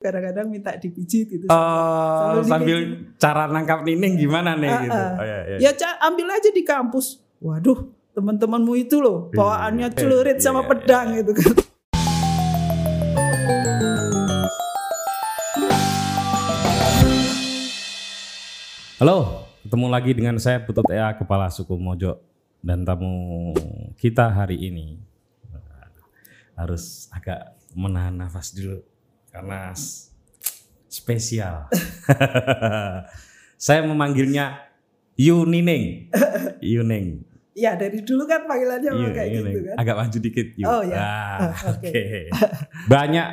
kadang-kadang minta dipijit gitu. Oh, Sambil sambil cara nangkap nining gimana nih Ah, gitu. Oh, iya, iya. Ya Ca, ambil aja di kampus. Waduh, teman-temanmu itu loh, bawaannya Iya, celurit iya, sama iya. pedang gitu kan. Halo, ketemu lagi dengan saya Putut Ea, Kepala Suku Mojo dan tamu kita hari ini harus agak menahan nafas dulu karena spesial. saya memanggilnya Yunining. Yuning. Ya dari dulu kan panggilannya Iya, memang kayak iya, gitu kan. Agak maju dikit yuk. Oh, ya. Ah, Ah, Oke. oke. Banyak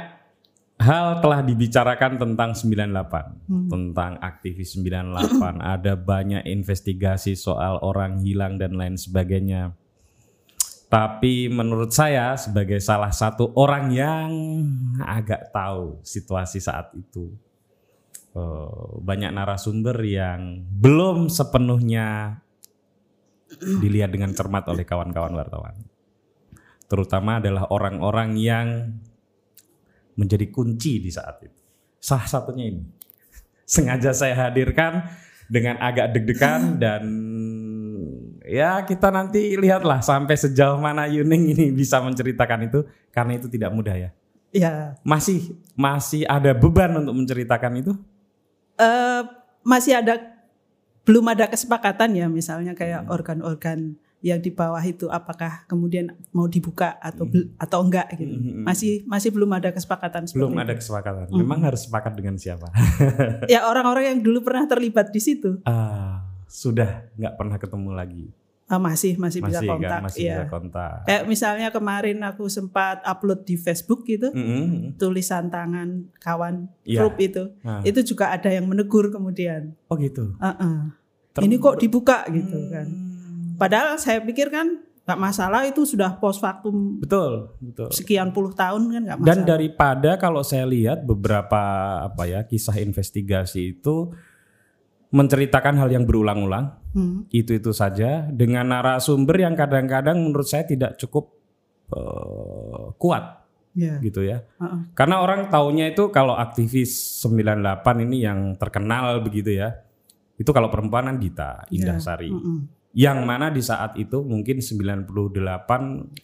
hal telah dibicarakan tentang 98, Hmm. tentang aktivis 98. Ada banyak investigasi soal orang hilang dan lain sebagainya. Tapi menurut saya sebagai salah satu orang yang agak tahu situasi saat itu. eh, banyak narasumber yang belum sepenuhnya dilihat dengan cermat oleh kawan-kawan wartawan. Terutama adalah orang-orang yang menjadi kunci di saat itu. Salah satunya ini. Sengaja saya hadirkan dengan agak deg-degan dan ya kita nanti lihatlah sampai sejauh mana Yuning ini bisa menceritakan itu karena itu tidak mudah ya. Ya, Masih masih ada beban untuk menceritakan itu? eh, masih ada belum ada kesepakatan ya misalnya Hmm. kayak organ-organ yang di bawah itu apakah kemudian mau dibuka atau Hmm. atau enggak gitu. Mhm. Masih masih belum ada kesepakatan Belum seperti ada itu. kesepakatan. Hmm. Memang harus sepakat dengan siapa? Ya orang-orang yang dulu pernah terlibat di situ Ah, sudah nggak pernah ketemu lagi. ah, masih masih, bisa Masih kontak. kan masih ya. bisa kontak. Kayak misalnya kemarin aku sempat upload di Facebook gitu Mm-mm. tulisan tangan kawan Iya. grup itu. Ah. Itu juga ada yang menegur kemudian. Oh gitu. "Uh-uh, Ter- Ini kok dibuka gitu Hmm. kan. Padahal saya pikir kan nggak masalah itu sudah post factum Betul, betul. sekian puluh tahun kan nggak masalah. Dan daripada kalau saya lihat beberapa apa ya kisah investigasi itu menceritakan hal yang berulang-ulang Hmm, itu-itu saja dengan narasumber yang kadang-kadang menurut saya tidak cukup eh, kuat ya. gitu ya. Uh-uh. Karena orang taunya itu kalau aktivis 98 ini yang terkenal begitu ya. Itu kalau perempuan kan Dita Indah Ya, Sari. mm-mm. Yang mana di saat itu mungkin 98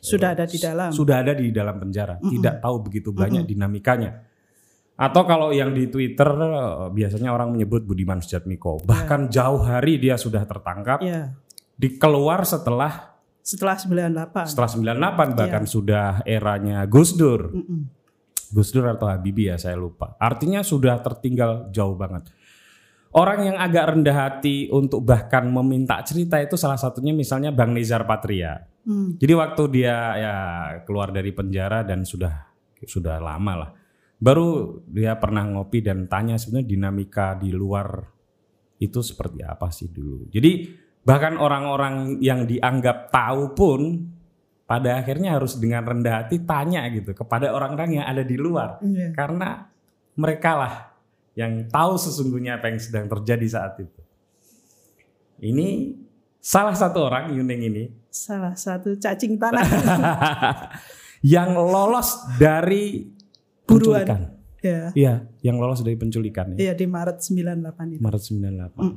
Sudah eh, ada di dalam. Sudah ada di dalam penjara. Mm-mm. Tidak tahu begitu banyak dinamikanya. Atau kalau yang di Twitter eh, biasanya orang menyebut Budiman Sujatmiko. Bahkan jauh hari dia sudah tertangkap, Ya. dikeluar setelah Setelah 98. setelah 98 bahkan sudah eranya Gus Dur. Mm-mm. Gus Dur atau Habibie ya saya lupa. Artinya sudah tertinggal jauh banget. Orang yang agak rendah hati untuk bahkan meminta cerita itu salah satunya misalnya Bang Nizar Patria. Hmm, Jadi waktu dia ya keluar dari penjara dan sudah sudah lama lah. Baru dia pernah ngopi dan tanya sebenarnya dinamika di luar itu seperti apa sih dulu. Jadi bahkan orang-orang yang dianggap tahu pun pada akhirnya harus dengan rendah hati tanya gitu kepada orang-orang yang ada di luar iya. karena mereka lah yang tahu sesungguhnya apa yang sedang terjadi saat itu. Ini salah satu orang Yuning ini Salah satu cacing tanah. yang lolos dari Buruan. penculikan. ya. Iya, yang lolos dari penculikan ya. Iya di Maret 98 itu. Maret 98. Mm.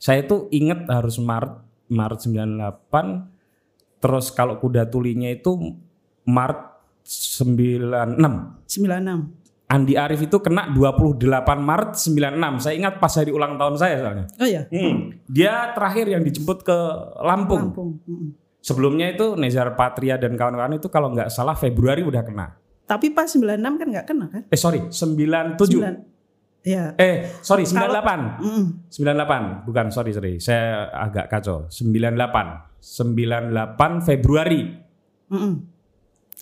Saya itu ingat harus Maret Maret 98 terus kalau kuda tulinya itu Maret 96. 96. Andi Arief itu kena 28 Maret 96. Saya ingat pas hari ulang tahun saya soalnya. Oh ya. Hmm. Dia terakhir yang dijemput ke Lampung. Lampung. Mm-mm. Sebelumnya itu Nezar Patria dan kawan-kawan itu kalau nggak salah Februari udah kena. Tapi pas 96 kan nggak kena kan? Eh sorry, 97. Sembilan. Ya. Eh sorry, Kalau- 98. Mm-mm. 98, bukan sorry sorry, saya agak kacau. 98, 98 Februari, Mm-mm.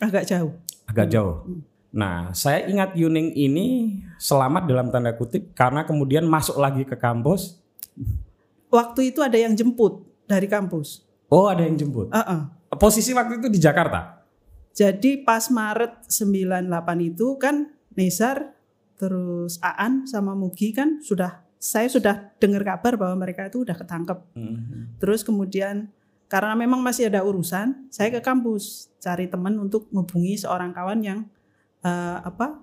Agak jauh. agak jauh. Nah, saya ingat Yuning ini selamat dalam tanda kutip karena kemudian masuk lagi ke kampus. Waktu itu ada yang jemput dari kampus. Oh, ada yang jemput. Uh-uh. Posisi waktu itu di Jakarta. Jadi pas Maret 98 itu kan Nezar terus Aan sama Mugi kan sudah saya sudah dengar kabar bahwa mereka itu udah ketangkep. Terus kemudian karena memang masih ada urusan, saya ke kampus cari teman untuk menghubungi seorang kawan yang eh, apa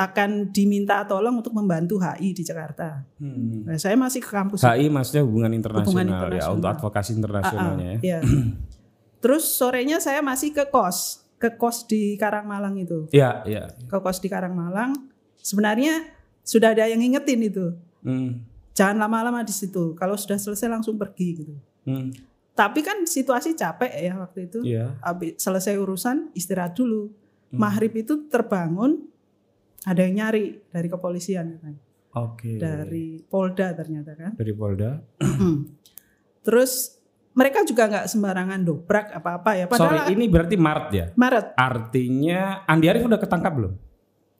akan diminta tolong untuk membantu HI di Jakarta. Hmm. Nah, saya masih ke kampus. HI maksudnya hubungan internasional, Hubungan ya internasional. untuk advokasi internasionalnya ya. Iya. Terus sorenya saya masih ke kos, ke kos di Karangmalang itu. Iya, iya. Ke kos di Karangmalang. Sebenarnya sudah ada yang ngingetin itu. Hmm. Jangan lama-lama di situ. Kalau sudah selesai langsung pergi gitu. Hmm. Tapi kan situasi capek ya waktu itu. Iya. Habis selesai urusan istirahat dulu. Maghrib itu terbangun ada yang nyari dari kepolisian katanya. Oke. dari Polda ternyata kan. Dari Polda. Terus mereka juga nggak sembarangan dobrak apa-apa ya. Padahal Sorry, ini berarti Maret ya. Maret Artinya Andi Arief udah ketangkap belum?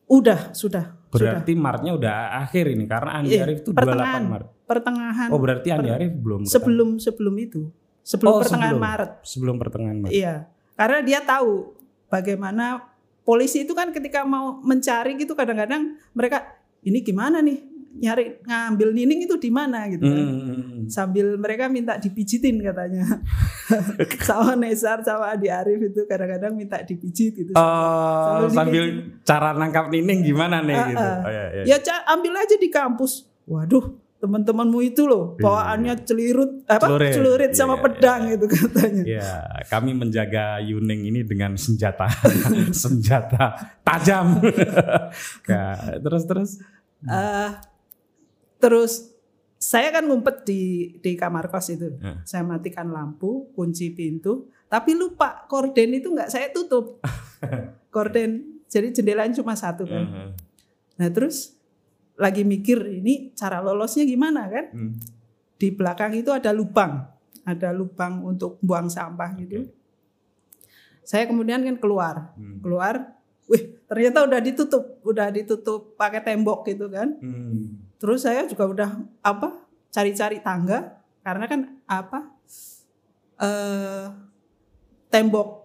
udah sudah sudah Berarti Maretnya udah akhir ini karena Andi Iya, Arief itu 28 pertengahan Maret. pertengahan Oh, berarti Andi Arief belum ketangkap. sebelum sebelum itu sebelum Oh, pertengahan sebelum. Maret sebelum pertengahan Maret. iya karena dia tahu bagaimana polisi itu kan ketika mau mencari gitu kadang-kadang mereka ini gimana nih nyari ngambil nining itu di mana gitu kan. Hmm. sambil mereka minta dipijitin katanya sama Nesar sama Adi Arif itu kadang-kadang minta dipijit gitu Oh, Sambil sambil cara nangkap Nining gimana nih Ah, gitu. ah. Oh, iya, iya. ya Ca, ambil aja di kampus waduh teman-temanmu itu loh bawaannya celirut apa Celurit. celurit sama Iya, pedang itu katanya Ya, kami menjaga Yuning ini dengan senjata senjata tajam. Ka- terus terus. Eh, terus saya kan ngumpet di di kamar kos itu. Hmm. saya matikan lampu kunci pintu. Tapi lupa korden itu nggak saya tutup. Korden jadi jendelanya cuma satu kan. Hmm. nah terus lagi mikir ini cara lolosnya gimana kan? Hmm. di belakang itu ada lubang. Ada lubang untuk buang sampah gitu. Saya kemudian kan keluar. Hmm. keluar wih ternyata udah ditutup. Udah ditutup pakai tembok gitu kan. Hmm. Terus saya juga udah apa cari-cari tangga karena kan apa eh tembok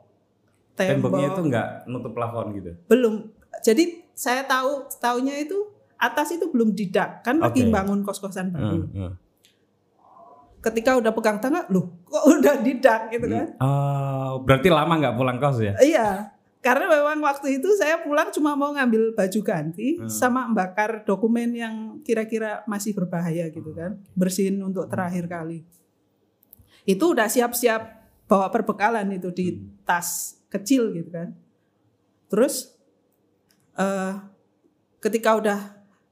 Temboknya itu enggak nutup plafon gitu. belum jadi saya tahu tahunya itu atas itu belum didak kan lagi Oke. bangun kos-kosan baru Hmm, hmm. ketika udah pegang tangga loh kok udah didak gitu kan Oh, berarti lama nggak pulang kos ya? Iya, karena memang waktu itu saya pulang cuma mau ngambil baju ganti Hmm. sama membakar dokumen yang kira-kira masih berbahaya gitu kan, bersihin untuk terakhir kali. Itu udah siap-siap bawa perbekalan itu di tas kecil gitu kan. Terus eh ketika udah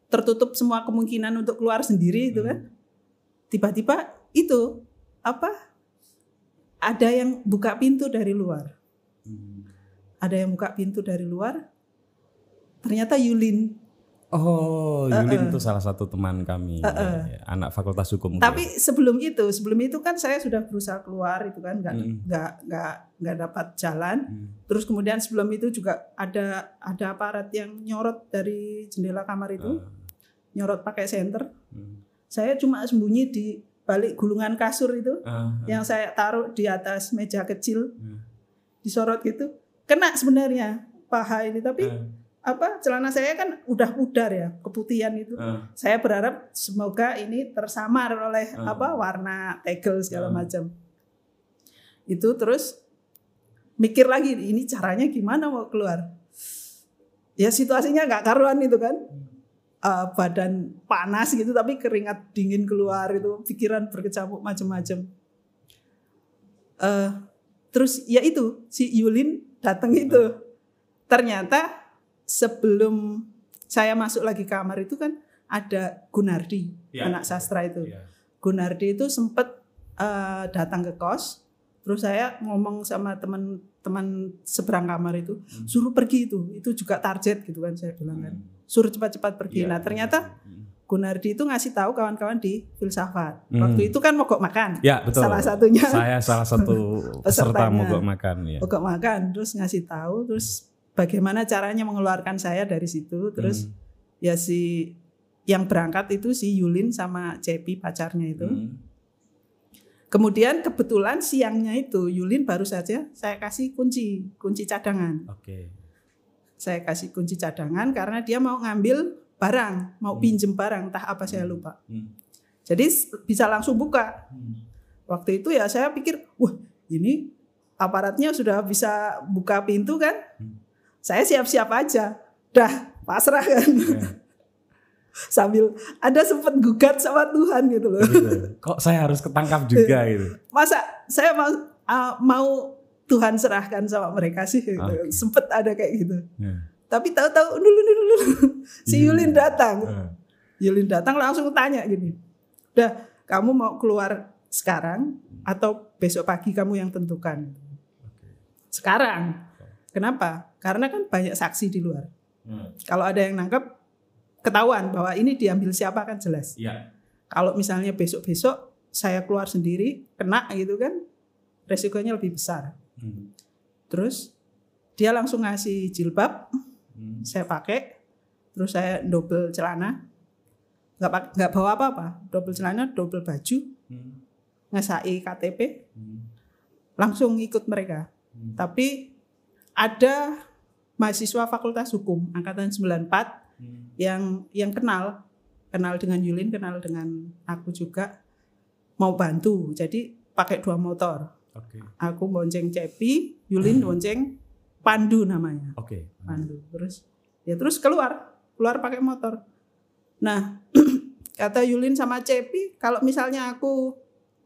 tertutup semua kemungkinan untuk keluar sendiri itu kan, tiba-tiba itu apa? Ada yang buka pintu dari luar ada yang buka pintu dari luar ternyata Yulin Oh, Yulin itu salah satu teman kami, ya, ya, anak Fakultas Hukum. tapi sebelum itu sebelum itu kan saya sudah berusaha keluar itu kan nggak Mm. nggak nggak nggak dapat jalan Hmm. terus kemudian sebelum itu juga ada ada aparat yang nyorot dari jendela kamar itu nyorot pakai senter Hmm. saya cuma sembunyi di balik gulungan kasur itu Ah, yang saya taruh di atas meja kecil Hmm. disorot gitu kena sebenarnya paha ini. Tapi ah, apa celana saya kan udah pudar ya keputihan itu. Ah. saya berharap semoga ini tersamar oleh Hmm. apa warna tegel segala Hmm. macam. Itu terus mikir lagi ini caranya gimana mau keluar? Ya situasinya nggak karuan itu kan? Eh, badan panas gitu tapi keringat dingin keluar itu pikiran berkecamuk macam-macam. Eh, terus ya itu si Yulin datang itu ternyata sebelum saya masuk lagi kamar itu kan ada Gunardi Ya. anak sastra itu Iya. Gunardi itu sempet eh, datang ke kos terus saya ngomong sama teman-teman seberang kamar itu Hmm. suruh pergi itu itu juga target gitu kan saya bilang kan suruh cepat-cepat pergi Iya. nah ternyata Hmm. Gunardi itu ngasih tahu kawan-kawan di filsafat Hmm. waktu itu kan mogok makan Ya betul. salah satunya Saya salah satu peserta mogok makan ya. mogok makan terus ngasih tahu terus bagaimana caranya mengeluarkan saya dari situ terus Hmm. ya si yang berangkat itu si Yulin sama Cepi pacarnya itu Hmm. kemudian kebetulan siangnya itu Yulin baru saja saya kasih kunci kunci cadangan Oke. saya kasih kunci cadangan karena dia mau ngambil barang mau Hmm. pinjem barang entah apa saya lupa Hmm. jadi bisa langsung buka Hmm. waktu itu ya saya pikir wah ini aparatnya sudah bisa buka pintu kan Hmm. saya siap-siap aja dah pasrah kan. Yeah. Sambil ada sempat gugat sama Tuhan gitu loh. Gitu. Kok saya harus ketangkap juga gitu. Masa saya mau uh, mau Tuhan serahkan sama mereka sih gitu. Okay. Sempet ada kayak gitu. Yeah. Tapi tahu-tahu dulu dulu dulu si iya. Yulin datang. Yeah. Yulin datang langsung tanya gini. Udah kamu mau keluar sekarang atau besok pagi kamu yang tentukan. Sekarang. Kenapa? Karena kan banyak saksi di luar. Hmm. Kalau ada yang nangkep ketahuan bahwa ini diambil siapa kan jelas. Ya. Kalau misalnya besok-besok saya keluar sendiri kena gitu kan resikonya lebih besar. Hmm. Terus dia langsung ngasih jilbab, hmm. saya pakai, terus saya double celana, nggak nggak bawa apa-apa, double celana, double baju, hmm. ngesai KTP, hmm. langsung ikut mereka. Hmm. Tapi ada mahasiswa Fakultas Hukum angkatan 94 hmm. yang yang kenal kenal dengan Yulin, kenal dengan aku juga mau bantu. Jadi pakai dua motor. Okay. Aku bonceng Cepi, Yulin hmm. bonceng Pandu namanya. Oke. Okay. Pandu. Terus ya terus keluar, keluar pakai motor. Nah, kata Yulin sama Cepi, kalau misalnya aku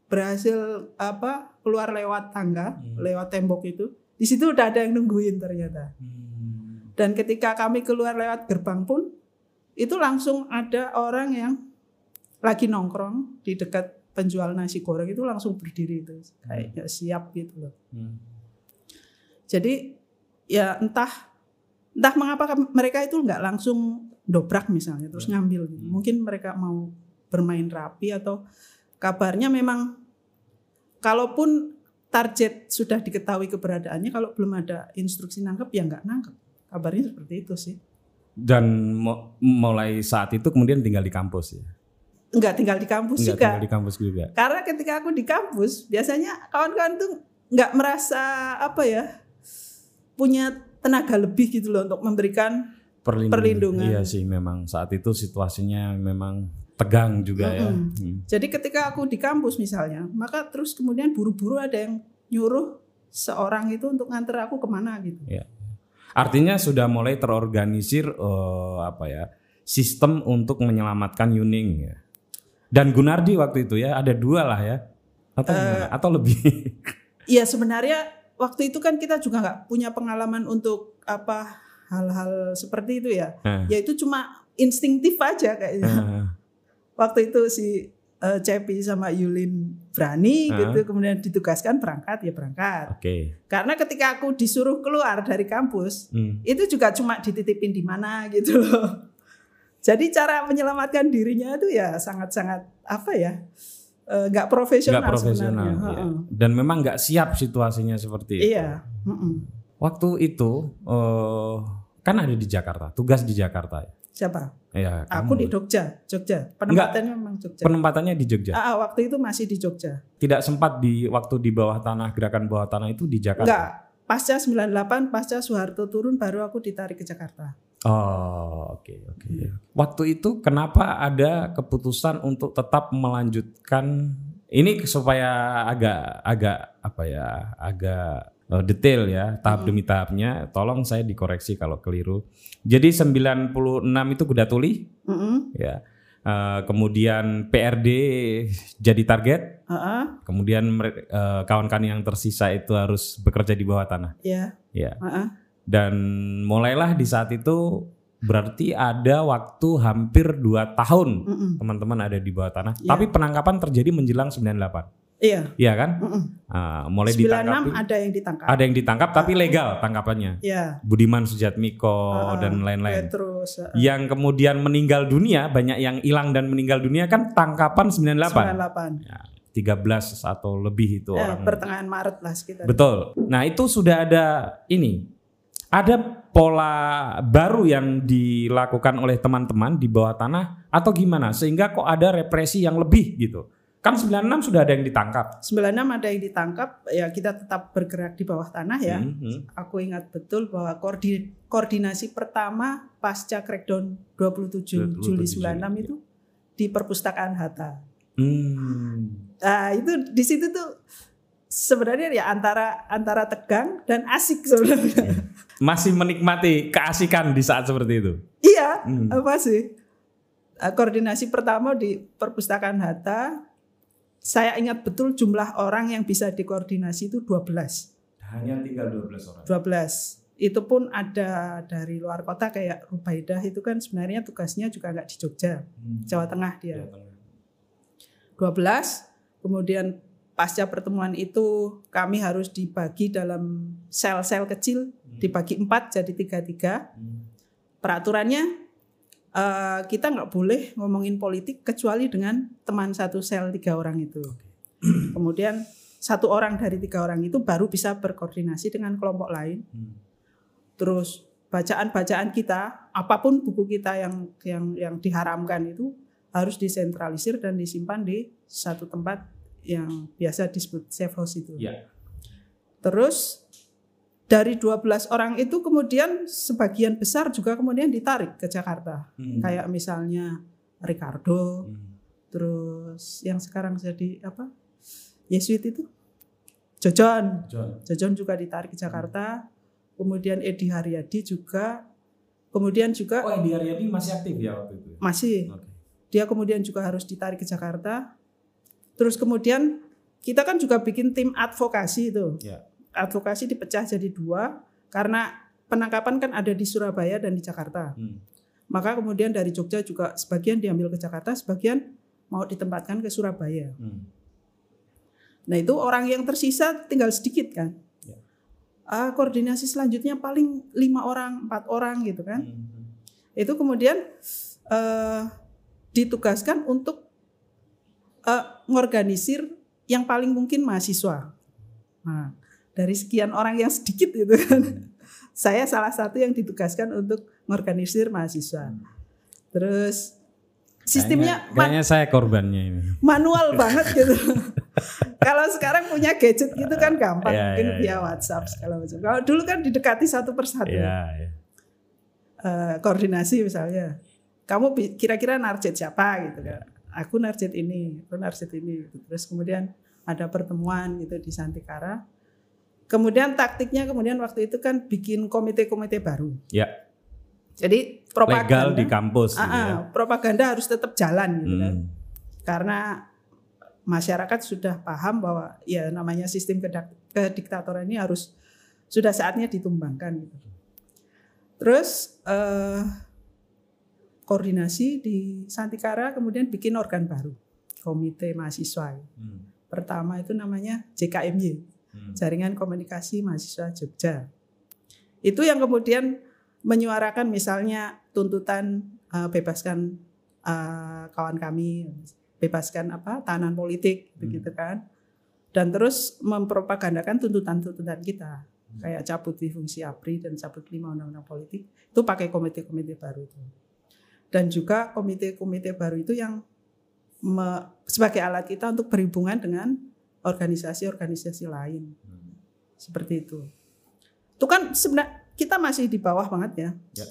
berhasil apa keluar lewat tangga, hmm. lewat tembok itu, di situ udah ada yang nungguin ternyata. Hmm. Dan ketika kami keluar lewat gerbang pun, itu langsung ada orang yang lagi nongkrong di dekat penjual nasi goreng itu langsung berdiri itu kayaknya hmm. siap gitu loh. Hmm. Jadi ya entah entah mengapa mereka itu nggak langsung dobrak misalnya terus hmm. ngambil gitu. Mungkin mereka mau bermain rapi atau kabarnya memang kalaupun target sudah diketahui keberadaannya kalau belum ada instruksi nangkep ya nggak nangkep. Kabarnya seperti itu sih. Dan mulai saat itu kemudian tinggal di kampus ya? Nggak tinggal di kampus Enggak juga. tinggal di kampus juga. Karena ketika aku di kampus biasanya kawan-kawan tuh nggak merasa apa ya punya tenaga lebih gitu loh untuk memberikan perlindungan. perlindungan iya sih memang saat itu situasinya memang tegang juga mm -hmm. ya. Hmm. Jadi ketika aku di kampus misalnya, maka terus kemudian buru-buru ada yang nyuruh seorang itu untuk nganter aku ke mana gitu. Ya. Artinya sudah mulai terorganisir uh, apa ya sistem untuk menyelamatkan Yuning ya. Dan Gunardi waktu itu ya ada dua lah ya atau uh, atau lebih. Iya sebenarnya waktu itu kan kita juga nggak punya pengalaman untuk apa hal-hal seperti itu ya. Uh. Ya itu cuma instingtif aja kayaknya. Uh waktu itu si uh, Cepi sama Yulin berani uh. gitu kemudian ditugaskan berangkat ya berangkat. Oke. Okay. Karena ketika aku disuruh keluar dari kampus hmm. itu juga cuma dititipin di mana gitu loh. Jadi cara menyelamatkan dirinya itu ya sangat-sangat apa ya nggak uh, profesional, gak profesional sebenarnya. Ya. Dan memang nggak siap situasinya seperti itu. Iya. Mm -mm. Waktu itu uh, kan ada di Jakarta, tugas di Jakarta. Ya? Siapa? Ya, aku di Jogja, Jogja. Penempatannya memang Jogja. Penempatannya di Jogja. Ah, waktu itu masih di Jogja. Tidak sempat di waktu di bawah tanah gerakan bawah tanah itu di Jakarta. Enggak. Pasca 98, pasca Soeharto turun baru aku ditarik ke Jakarta. Oh, oke okay, oke. Okay. Waktu itu kenapa ada keputusan untuk tetap melanjutkan ini supaya agak agak apa ya, agak uh, detail ya tahap hmm. demi tahapnya. Tolong saya dikoreksi kalau keliru. Jadi 96 itu kuda tuli, hmm. ya. Uh, kemudian PRD jadi target, uh -uh. kemudian uh, kawan-kawan yang tersisa itu harus bekerja di bawah tanah. Iya. Yeah. Ya. Uh -uh. Dan mulailah di saat itu berarti ada waktu hampir dua tahun teman-teman ada di bawah tanah. Yeah. Tapi penangkapan terjadi menjelang 98. Iya. Iya kan? Mm -mm. Uh, mulai 96 ditangkap. ada yang ditangkap. Ada yang ditangkap tapi ah. legal tangkapannya. Iya. Budiman Sujatmiko uh, dan lain-lain. Terus. Uh, yang kemudian meninggal dunia, banyak yang hilang dan meninggal dunia kan tangkapan 98. 98. Ya, 13 atau lebih itu ya, orang. Pertengahan Maret lah sekitar. Betul. Nah, itu sudah ada ini. Ada pola baru yang dilakukan oleh teman-teman di bawah tanah atau gimana sehingga kok ada represi yang lebih gitu. Kan 96 sudah ada yang ditangkap. 96 ada yang ditangkap, ya kita tetap bergerak di bawah tanah ya. Hmm, hmm. Aku ingat betul bahwa koordinasi pertama pasca crackdown 27, 27 Juli 96 ya. itu di perpustakaan Hatta. Hmm. Nah, itu di situ tuh sebenarnya ya antara antara tegang dan asik sebenarnya. Masih menikmati keasikan di saat seperti itu. Iya, hmm. masih. Eh, koordinasi pertama di perpustakaan Hatta, saya ingat betul jumlah orang yang bisa dikoordinasi itu 12. Hanya tinggal 12 orang. 12 itu pun ada dari luar kota kayak Rubaidah itu kan sebenarnya tugasnya juga nggak di Jogja, hmm. Jawa Tengah dia. Jawa Tengah. 12, kemudian pasca pertemuan itu kami harus dibagi dalam sel-sel kecil. Dibagi empat jadi tiga-tiga. Hmm. Peraturannya uh, kita nggak boleh ngomongin politik kecuali dengan teman satu sel tiga orang itu. Kemudian satu orang dari tiga orang itu baru bisa berkoordinasi dengan kelompok lain. Hmm terus bacaan-bacaan kita, apa pun buku kita yang yang yang diharamkan itu harus disentralisir dan disimpan di satu tempat yang biasa disebut safe house itu. Ya. Terus dari 12 orang itu kemudian sebagian besar juga kemudian ditarik ke Jakarta. Hmm. Kayak misalnya Ricardo, hmm. terus yang sekarang jadi apa? Yesuit itu Jojon. Jojon juga ditarik ke Jakarta. Hmm kemudian Edi Haryadi juga, kemudian juga Oh Edi Haryadi masih aktif ya waktu itu? Masih. Okay. Dia kemudian juga harus ditarik ke Jakarta. Terus kemudian kita kan juga bikin tim advokasi itu. Yeah. Advokasi dipecah jadi dua karena penangkapan kan ada di Surabaya dan di Jakarta. Hmm. Maka kemudian dari Jogja juga sebagian diambil ke Jakarta, sebagian mau ditempatkan ke Surabaya. Hmm. Nah itu orang yang tersisa tinggal sedikit kan uh, koordinasi selanjutnya paling lima orang empat orang gitu kan hmm. itu kemudian uh, ditugaskan untuk uh, ngorganisir yang paling mungkin mahasiswa nah dari sekian orang yang sedikit gitu kan hmm. saya salah satu yang ditugaskan untuk ngorganisir mahasiswa hmm. terus sistemnya kayaknya, kayaknya saya korbannya ini manual banget gitu kalau sekarang punya gadget gitu kan gampang yeah, mungkin yeah, via yeah. WhatsApp segala macam. Kalau dulu kan didekati satu persatu. Yeah, yeah. Uh, koordinasi misalnya. Kamu kira-kira narjet siapa gitu kan. Aku narjet ini, aku narjet ini. Gitu. Terus kemudian ada pertemuan gitu di Santikara. Kemudian taktiknya kemudian waktu itu kan bikin komite-komite baru. Ya. Jadi propaganda legal di kampus. Uh, gitu ya. Propaganda harus tetap jalan gitu kan. hmm. kan. Karena masyarakat sudah paham bahwa ya namanya sistem kediktatoran ini harus sudah saatnya ditumbangkan gitu. Terus eh, koordinasi di Santikara kemudian bikin organ baru, Komite Mahasiswa. Hmm. Pertama itu namanya JKMY, hmm. Jaringan Komunikasi Mahasiswa Jogja. Itu yang kemudian menyuarakan misalnya tuntutan uh, bebaskan uh, kawan kami bebaskan apa tahanan politik hmm. begitu kan dan terus mempropagandakan tuntutan-tuntutan kita hmm. kayak cabut di fungsi APRI dan cabut lima undang-undang politik itu pakai komite-komite baru itu dan juga komite-komite baru itu yang me, sebagai alat kita untuk berhubungan dengan organisasi-organisasi lain hmm. seperti itu itu kan sebenarnya kita masih di bawah banget ya, ya.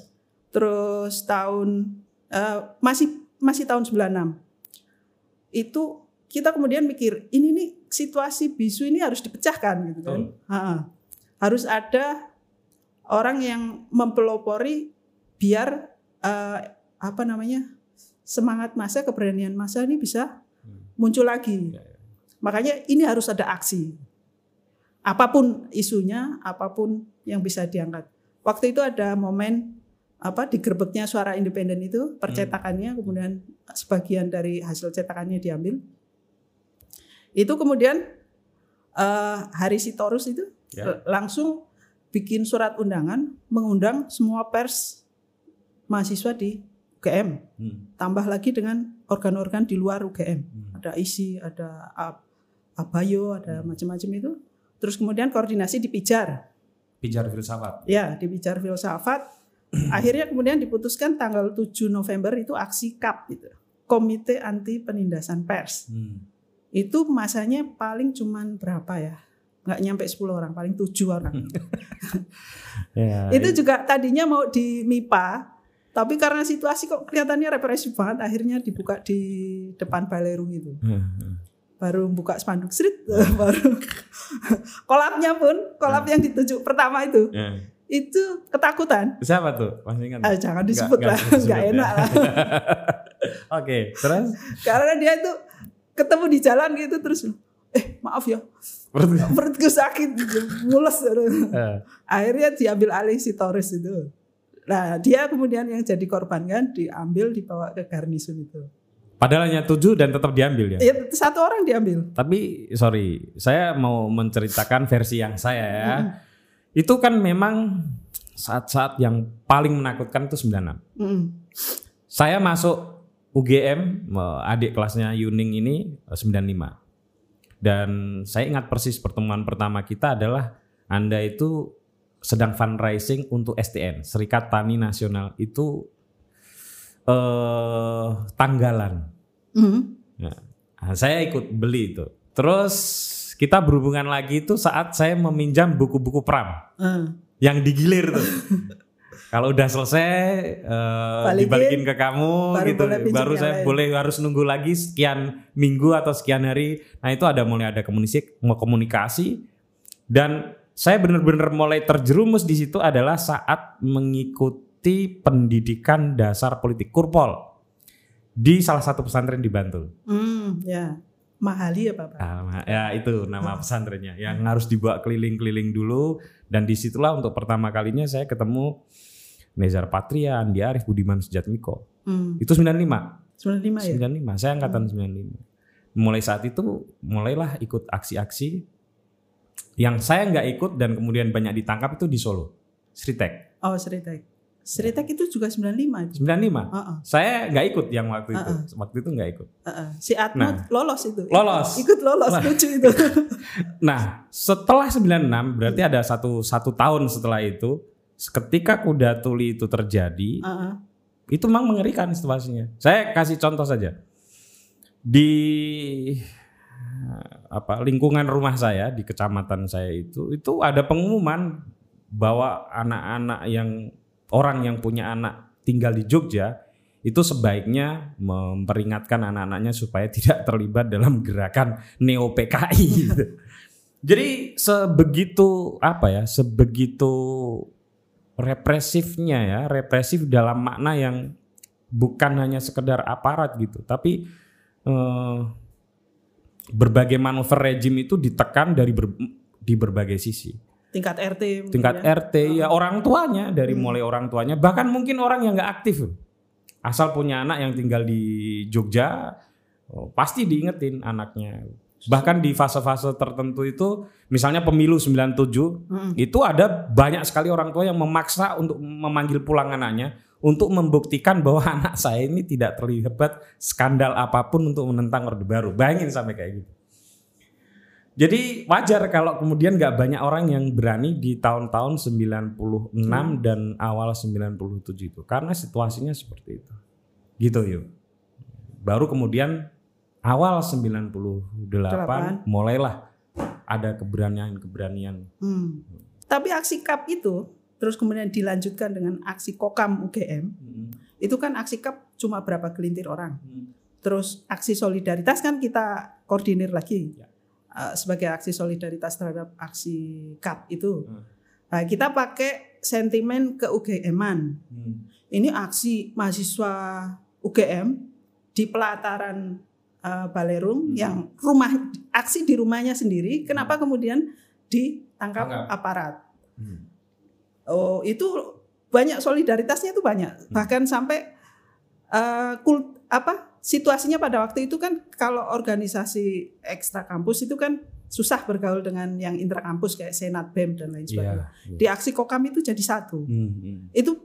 terus tahun uh, masih masih tahun 96 itu kita kemudian mikir ini nih situasi bisu ini harus dipecahkan gitu kan. Ha, harus ada orang yang mempelopori biar uh, apa namanya semangat masa keberanian masa ini bisa hmm. muncul lagi. Ya, ya. Makanya ini harus ada aksi. Apa pun isunya, apa pun yang bisa diangkat. Waktu itu ada momen apa digerebeknya suara independen itu percetakannya hmm. kemudian sebagian dari hasil cetakannya diambil itu kemudian uh, Hari Sitorus itu ya. langsung bikin surat undangan mengundang semua pers mahasiswa di UGM hmm. tambah lagi dengan organ-organ di luar UGM hmm. ada isi ada abayo ada hmm. macam-macam itu terus kemudian koordinasi di Pijar Pijar filsafat ya di Pijar filsafat akhirnya kemudian diputuskan tanggal 7 November itu aksi KAP gitu. Komite Anti Penindasan Pers. Hmm. Itu masanya paling cuman berapa ya? Nggak nyampe 10 orang, paling 7 orang. ya, itu juga tadinya mau di MIPA, tapi karena situasi kok kelihatannya represif banget, akhirnya dibuka di depan Balerung itu. Hmm, hmm. Baru buka spanduk street, baru kolapnya pun, kolap hmm. yang dituju pertama itu. itu ketakutan. Siapa tuh? Masih ingat? Ah, jangan disebut lah, nggak ya. enak lah. Oke, terus Karena dia itu ketemu di jalan gitu terus, eh maaf ya, perutku sakit, mules. Eh, Akhirnya diambil alih si Torres itu. Nah dia kemudian yang jadi korban kan diambil dibawa ke garnison itu. Padahal hanya tujuh dan tetap diambil ya. Ya satu orang diambil. Tapi sorry, saya mau menceritakan versi yang saya ya. Itu kan memang saat-saat yang paling menakutkan itu 96. Mm. Saya masuk UGM, eh, adik kelasnya Yuning ini eh, 95. Dan saya ingat persis pertemuan pertama kita adalah Anda itu sedang fundraising untuk STN, Serikat Tani Nasional itu eh tanggalan. Mm. Nah, saya ikut beli itu. Terus kita berhubungan lagi itu saat saya meminjam buku-buku pram Ah. yang digilir tuh. Kalau udah selesai eh, Balikin, dibalikin ke kamu baru gitu, baru saya lain. boleh harus nunggu lagi sekian minggu atau sekian hari. Nah itu ada mulai ada komunikasi, mau komunikasi dan saya benar-benar mulai terjerumus di situ adalah saat mengikuti pendidikan dasar politik kurpol di salah satu pesantren di Bantul. Hmm, ya. Mahali ya Bapak. Ah, ya itu nama pesantrennya yang harus dibawa keliling-keliling dulu dan di situlah untuk pertama kalinya saya ketemu Nezar Patria, Andi Arif, Budiman Sujatmiko. Hmm. Itu 95. 95 ya. 95. Saya angkatan 95. Mulai saat itu mulailah ikut aksi-aksi yang saya nggak ikut dan kemudian banyak ditangkap itu di Solo. Sritek. Oh, Seritek. Seritek itu juga 95 itu. 95. Heeh. Saya nggak ikut yang waktu itu. Waktu itu nggak ikut. Heeh. Si Atmo Nah. lolos itu. Lolos. Ikut lolos lucu itu. Nah, setelah 96 berarti ada satu satu tahun setelah itu, ketika kuda tuli itu terjadi, Heeh. itu memang mengerikan situasinya. Saya kasih contoh saja. Di apa lingkungan rumah saya di kecamatan saya itu itu ada pengumuman bahwa anak-anak yang orang yang punya anak tinggal di Jogja itu sebaiknya memperingatkan anak-anaknya supaya tidak terlibat dalam gerakan neo PKI. Jadi sebegitu apa ya, sebegitu represifnya ya, represif dalam makna yang bukan hanya sekedar aparat gitu, tapi eh, berbagai manuver rejim itu ditekan dari ber- di berbagai sisi. Tingkat RT. Tingkat ya. RT ya orang tuanya dari mulai orang tuanya. Bahkan mungkin orang yang nggak aktif. Asal punya anak yang tinggal di Jogja oh, pasti diingetin anaknya. Bahkan di fase-fase tertentu itu misalnya pemilu 97 itu ada banyak sekali orang tua yang memaksa untuk memanggil pulang anaknya untuk membuktikan bahwa anak saya ini tidak terlibat skandal apa pun untuk menentang Orde Baru. Bayangin sampai kayak gitu jadi wajar kalau kemudian nggak banyak orang yang berani di tahun-tahun 96 dan awal 97 itu karena situasinya seperti itu. Gitu yuk. Baru kemudian awal 98 mulailah ada keberanian-keberanian. Hmm. Tapi aksi KAP itu terus kemudian dilanjutkan dengan aksi Kokam UGM. Itu kan aksi KAP cuma berapa gelintir orang. Terus aksi solidaritas kan kita koordinir lagi. Ya. Eh, sebagai aksi solidaritas terhadap aksi KAP itu. Hmm. Nah, kita pakai sentimen ke UGM-an. Ini aksi mahasiswa UGM di pelataran eh, Balerung Hmm. yang rumah aksi di rumahnya sendiri. Kenapa kemudian ditangkap Tangkap. aparat? Oh, itu banyak solidaritasnya itu banyak. Bahkan sampai eh, kul- apa situasinya pada waktu itu kan kalau organisasi ekstra kampus itu kan susah bergaul dengan yang intra kampus kayak senat bem dan lain sebagainya. Iya. Di aksi kokam itu jadi satu. Hmm, hmm. Itu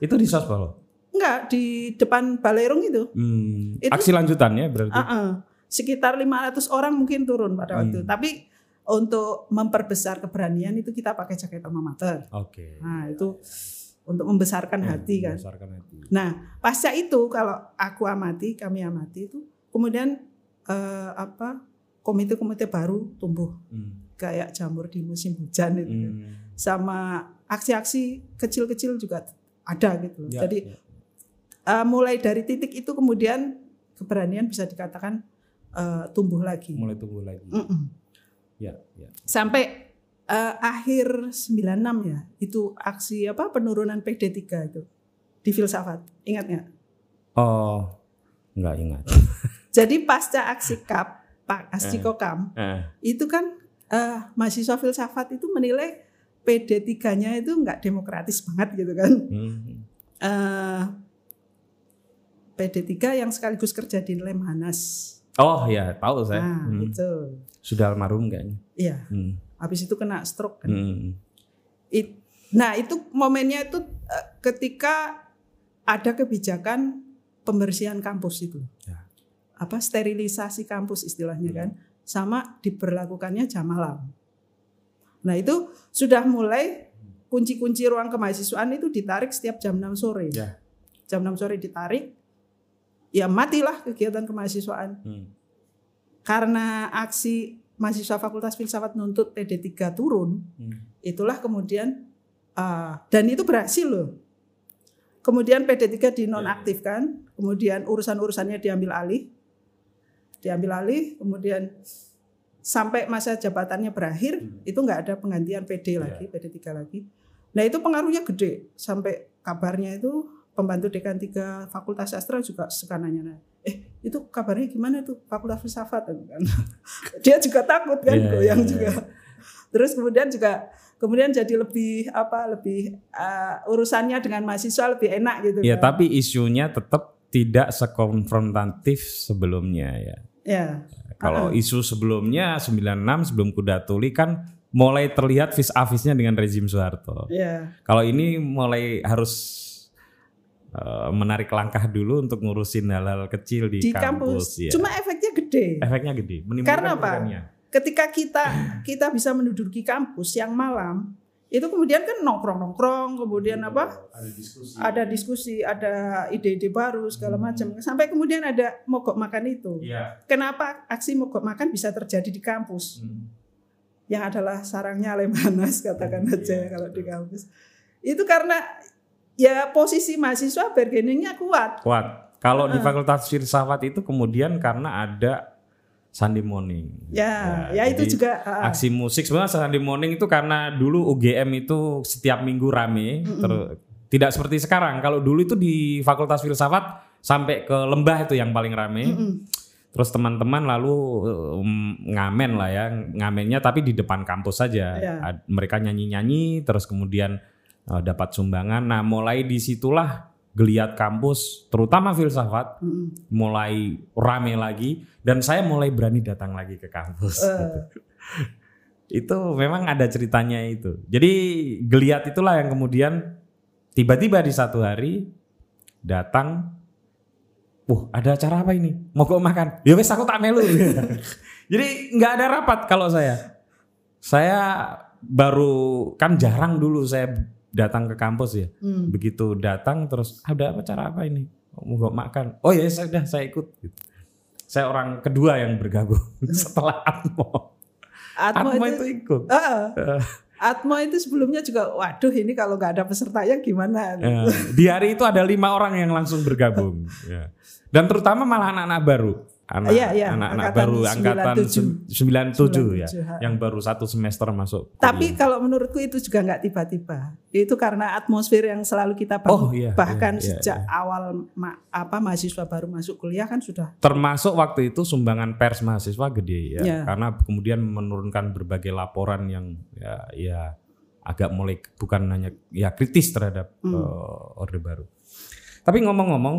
Itu di sospol. enggak di depan balerung itu. Hmm. Itu- Aksi lanjutan ya berarti. Ah, ah. sekitar 500 orang mungkin turun pada waktu itu. Hmm. Tapi untuk memperbesar keberanian itu kita pakai jaket alma mater. Oke. Nah, itu untuk membesarkan hati kan. Membesarkan hati. Nah, pasca itu kalau aku amati, kami amati itu kemudian eh, apa komite-komite baru tumbuh Hmm. kayak jamur di musim hujan itu. kan. Hmm. Sama aksi-aksi kecil-kecil juga ada gitu. loh. Ya, Jadi ya. eh, mulai dari titik itu kemudian keberanian bisa dikatakan eh, tumbuh lagi. mulai tumbuh lagi. Mm-mm. Ya, ya. Sampai uh, akhir 96 ya. Itu aksi apa penurunan PD3 itu di filsafat. Ingat nggak? Oh, nggak ingat. Jadi pasca aksi KAP, Pak Aksi Eh. Kokam, Eh, itu kan uh, mahasiswa filsafat itu menilai PD3-nya itu nggak demokratis banget gitu kan. hmm. Eh, PD3 yang sekaligus kerja di Lemhanas. Oh ya, tahu saya. Nah, Hmm. itu. Sudah almarhum kayaknya. Iya, Hmm. Habis itu kena stroke kan. Hmm. It- nah, itu momennya itu eh, ketika ada kebijakan pembersihan kampus itu. Ya. Apa sterilisasi kampus istilahnya Hmm. kan, sama diberlakukannya jam malam. Nah, itu sudah mulai kunci-kunci ruang kemahasiswaan itu ditarik setiap jam 6 sore. Ya. Jam 6 sore ditarik, ya matilah kegiatan kemahasiswaan. Hmm. Karena aksi mahasiswa Fakultas Filsafat nuntut PD3 turun, Hmm. itulah kemudian ah, dan itu berhasil loh. Kemudian PD3 dinonaktifkan, kemudian urusan-urusannya diambil alih, diambil alih, kemudian sampai masa jabatannya berakhir itu nggak ada penggantian PD lagi, PD3 lagi. Nah itu pengaruhnya gede sampai kabarnya itu pembantu dekan tiga Fakultas Sastra juga suka nanya, eh itu kabarnya gimana tuh Fakultas Filsafat kan? Dia juga takut kan, Iya, goyang iya, juga. Terus kemudian juga kemudian jadi lebih apa lebih uh, urusannya dengan mahasiswa lebih enak gitu Ya, kan. tapi isunya tetap tidak sekonfrontatif sebelumnya ya. Ya. Kalau isu sebelumnya 96 sebelum kuda tuli kan mulai terlihat vis a visnya dengan rezim Soeharto. Ya. Kalau ini mulai harus eh, menarik langkah dulu untuk ngurusin hal-hal kecil di, Di kampus. ya. Cuma efeknya gede. efeknya gede. menimbulkan Karena apa? Ketika kita kita bisa menduduki kampus yang malam, itu kemudian kan nongkrong-nongkrong, kemudian apa? Ada diskusi. Ada diskusi, ada ide-ide baru segala macam. Sampai kemudian ada mogok makan itu. Iya. Kenapa aksi mogok makan bisa terjadi di kampus? Hmm. yang adalah sarangnya Lemhanas katakan Iya, aja ya kalau di kampus itu karena ya posisi mahasiswa bargainingnya kuat Kuat. Kalau di Fakultas Filsafat itu kemudian karena ada Sunday morning. ya Ya, ya, itu juga ah, Aksi musik sebenarnya Sunday morning itu karena dulu UGM itu setiap minggu rame, tidak seperti sekarang. Kalau dulu itu di Fakultas Filsafat sampai ke lembah itu yang paling rame. mm-mm. Terus teman-teman lalu um, ngamen lah ya, ngamennya tapi di depan kampus saja. Ad- Mereka nyanyi-nyanyi, terus kemudian uh, dapat sumbangan. Nah mulai di situlah geliat kampus, terutama filsafat, Mm-mm. mulai rame lagi. Dan saya mulai berani datang lagi ke kampus. Eh, itu memang ada ceritanya itu. Jadi geliat itulah yang kemudian tiba-tiba di satu hari datang Wah, ada acara apa ini? Mau kok makan? Ya wes aku tak melu. Jadi nggak ada rapat kalau saya. Saya baru kan jarang dulu saya datang ke kampus ya. mm. Begitu datang terus ada acara apa ini? Mau makan? Oh ya sudah saya ikut. Gitu. Saya orang kedua yang bergabung setelah Atmo. Atmo, Atmo itu, itu ikut. Ah, Atmo itu sebelumnya juga waduh ini kalau nggak ada pesertanya gimana Ya, di hari itu ada lima orang yang langsung bergabung. Ya. Dan terutama malah anak-anak baru, anak, Iya, iya, anak-anak angkatan baru angkatan 97. 97 ya, 97, ha. yang baru satu semester masuk. Tapi kuliah. kalau menurutku itu juga nggak tiba-tiba. Itu karena atmosfer yang selalu kita bangun. Oh, iya, Bahkan iya, iya, sejak awal ma- apa mahasiswa baru masuk kuliah kan sudah. termasuk waktu itu sumbangan pers mahasiswa gede ya, Ya. karena kemudian menurunkan berbagai laporan yang ya, ya agak mulai bukan hanya ya kritis terhadap Hmm. eh, orde baru. Tapi ngomong-ngomong,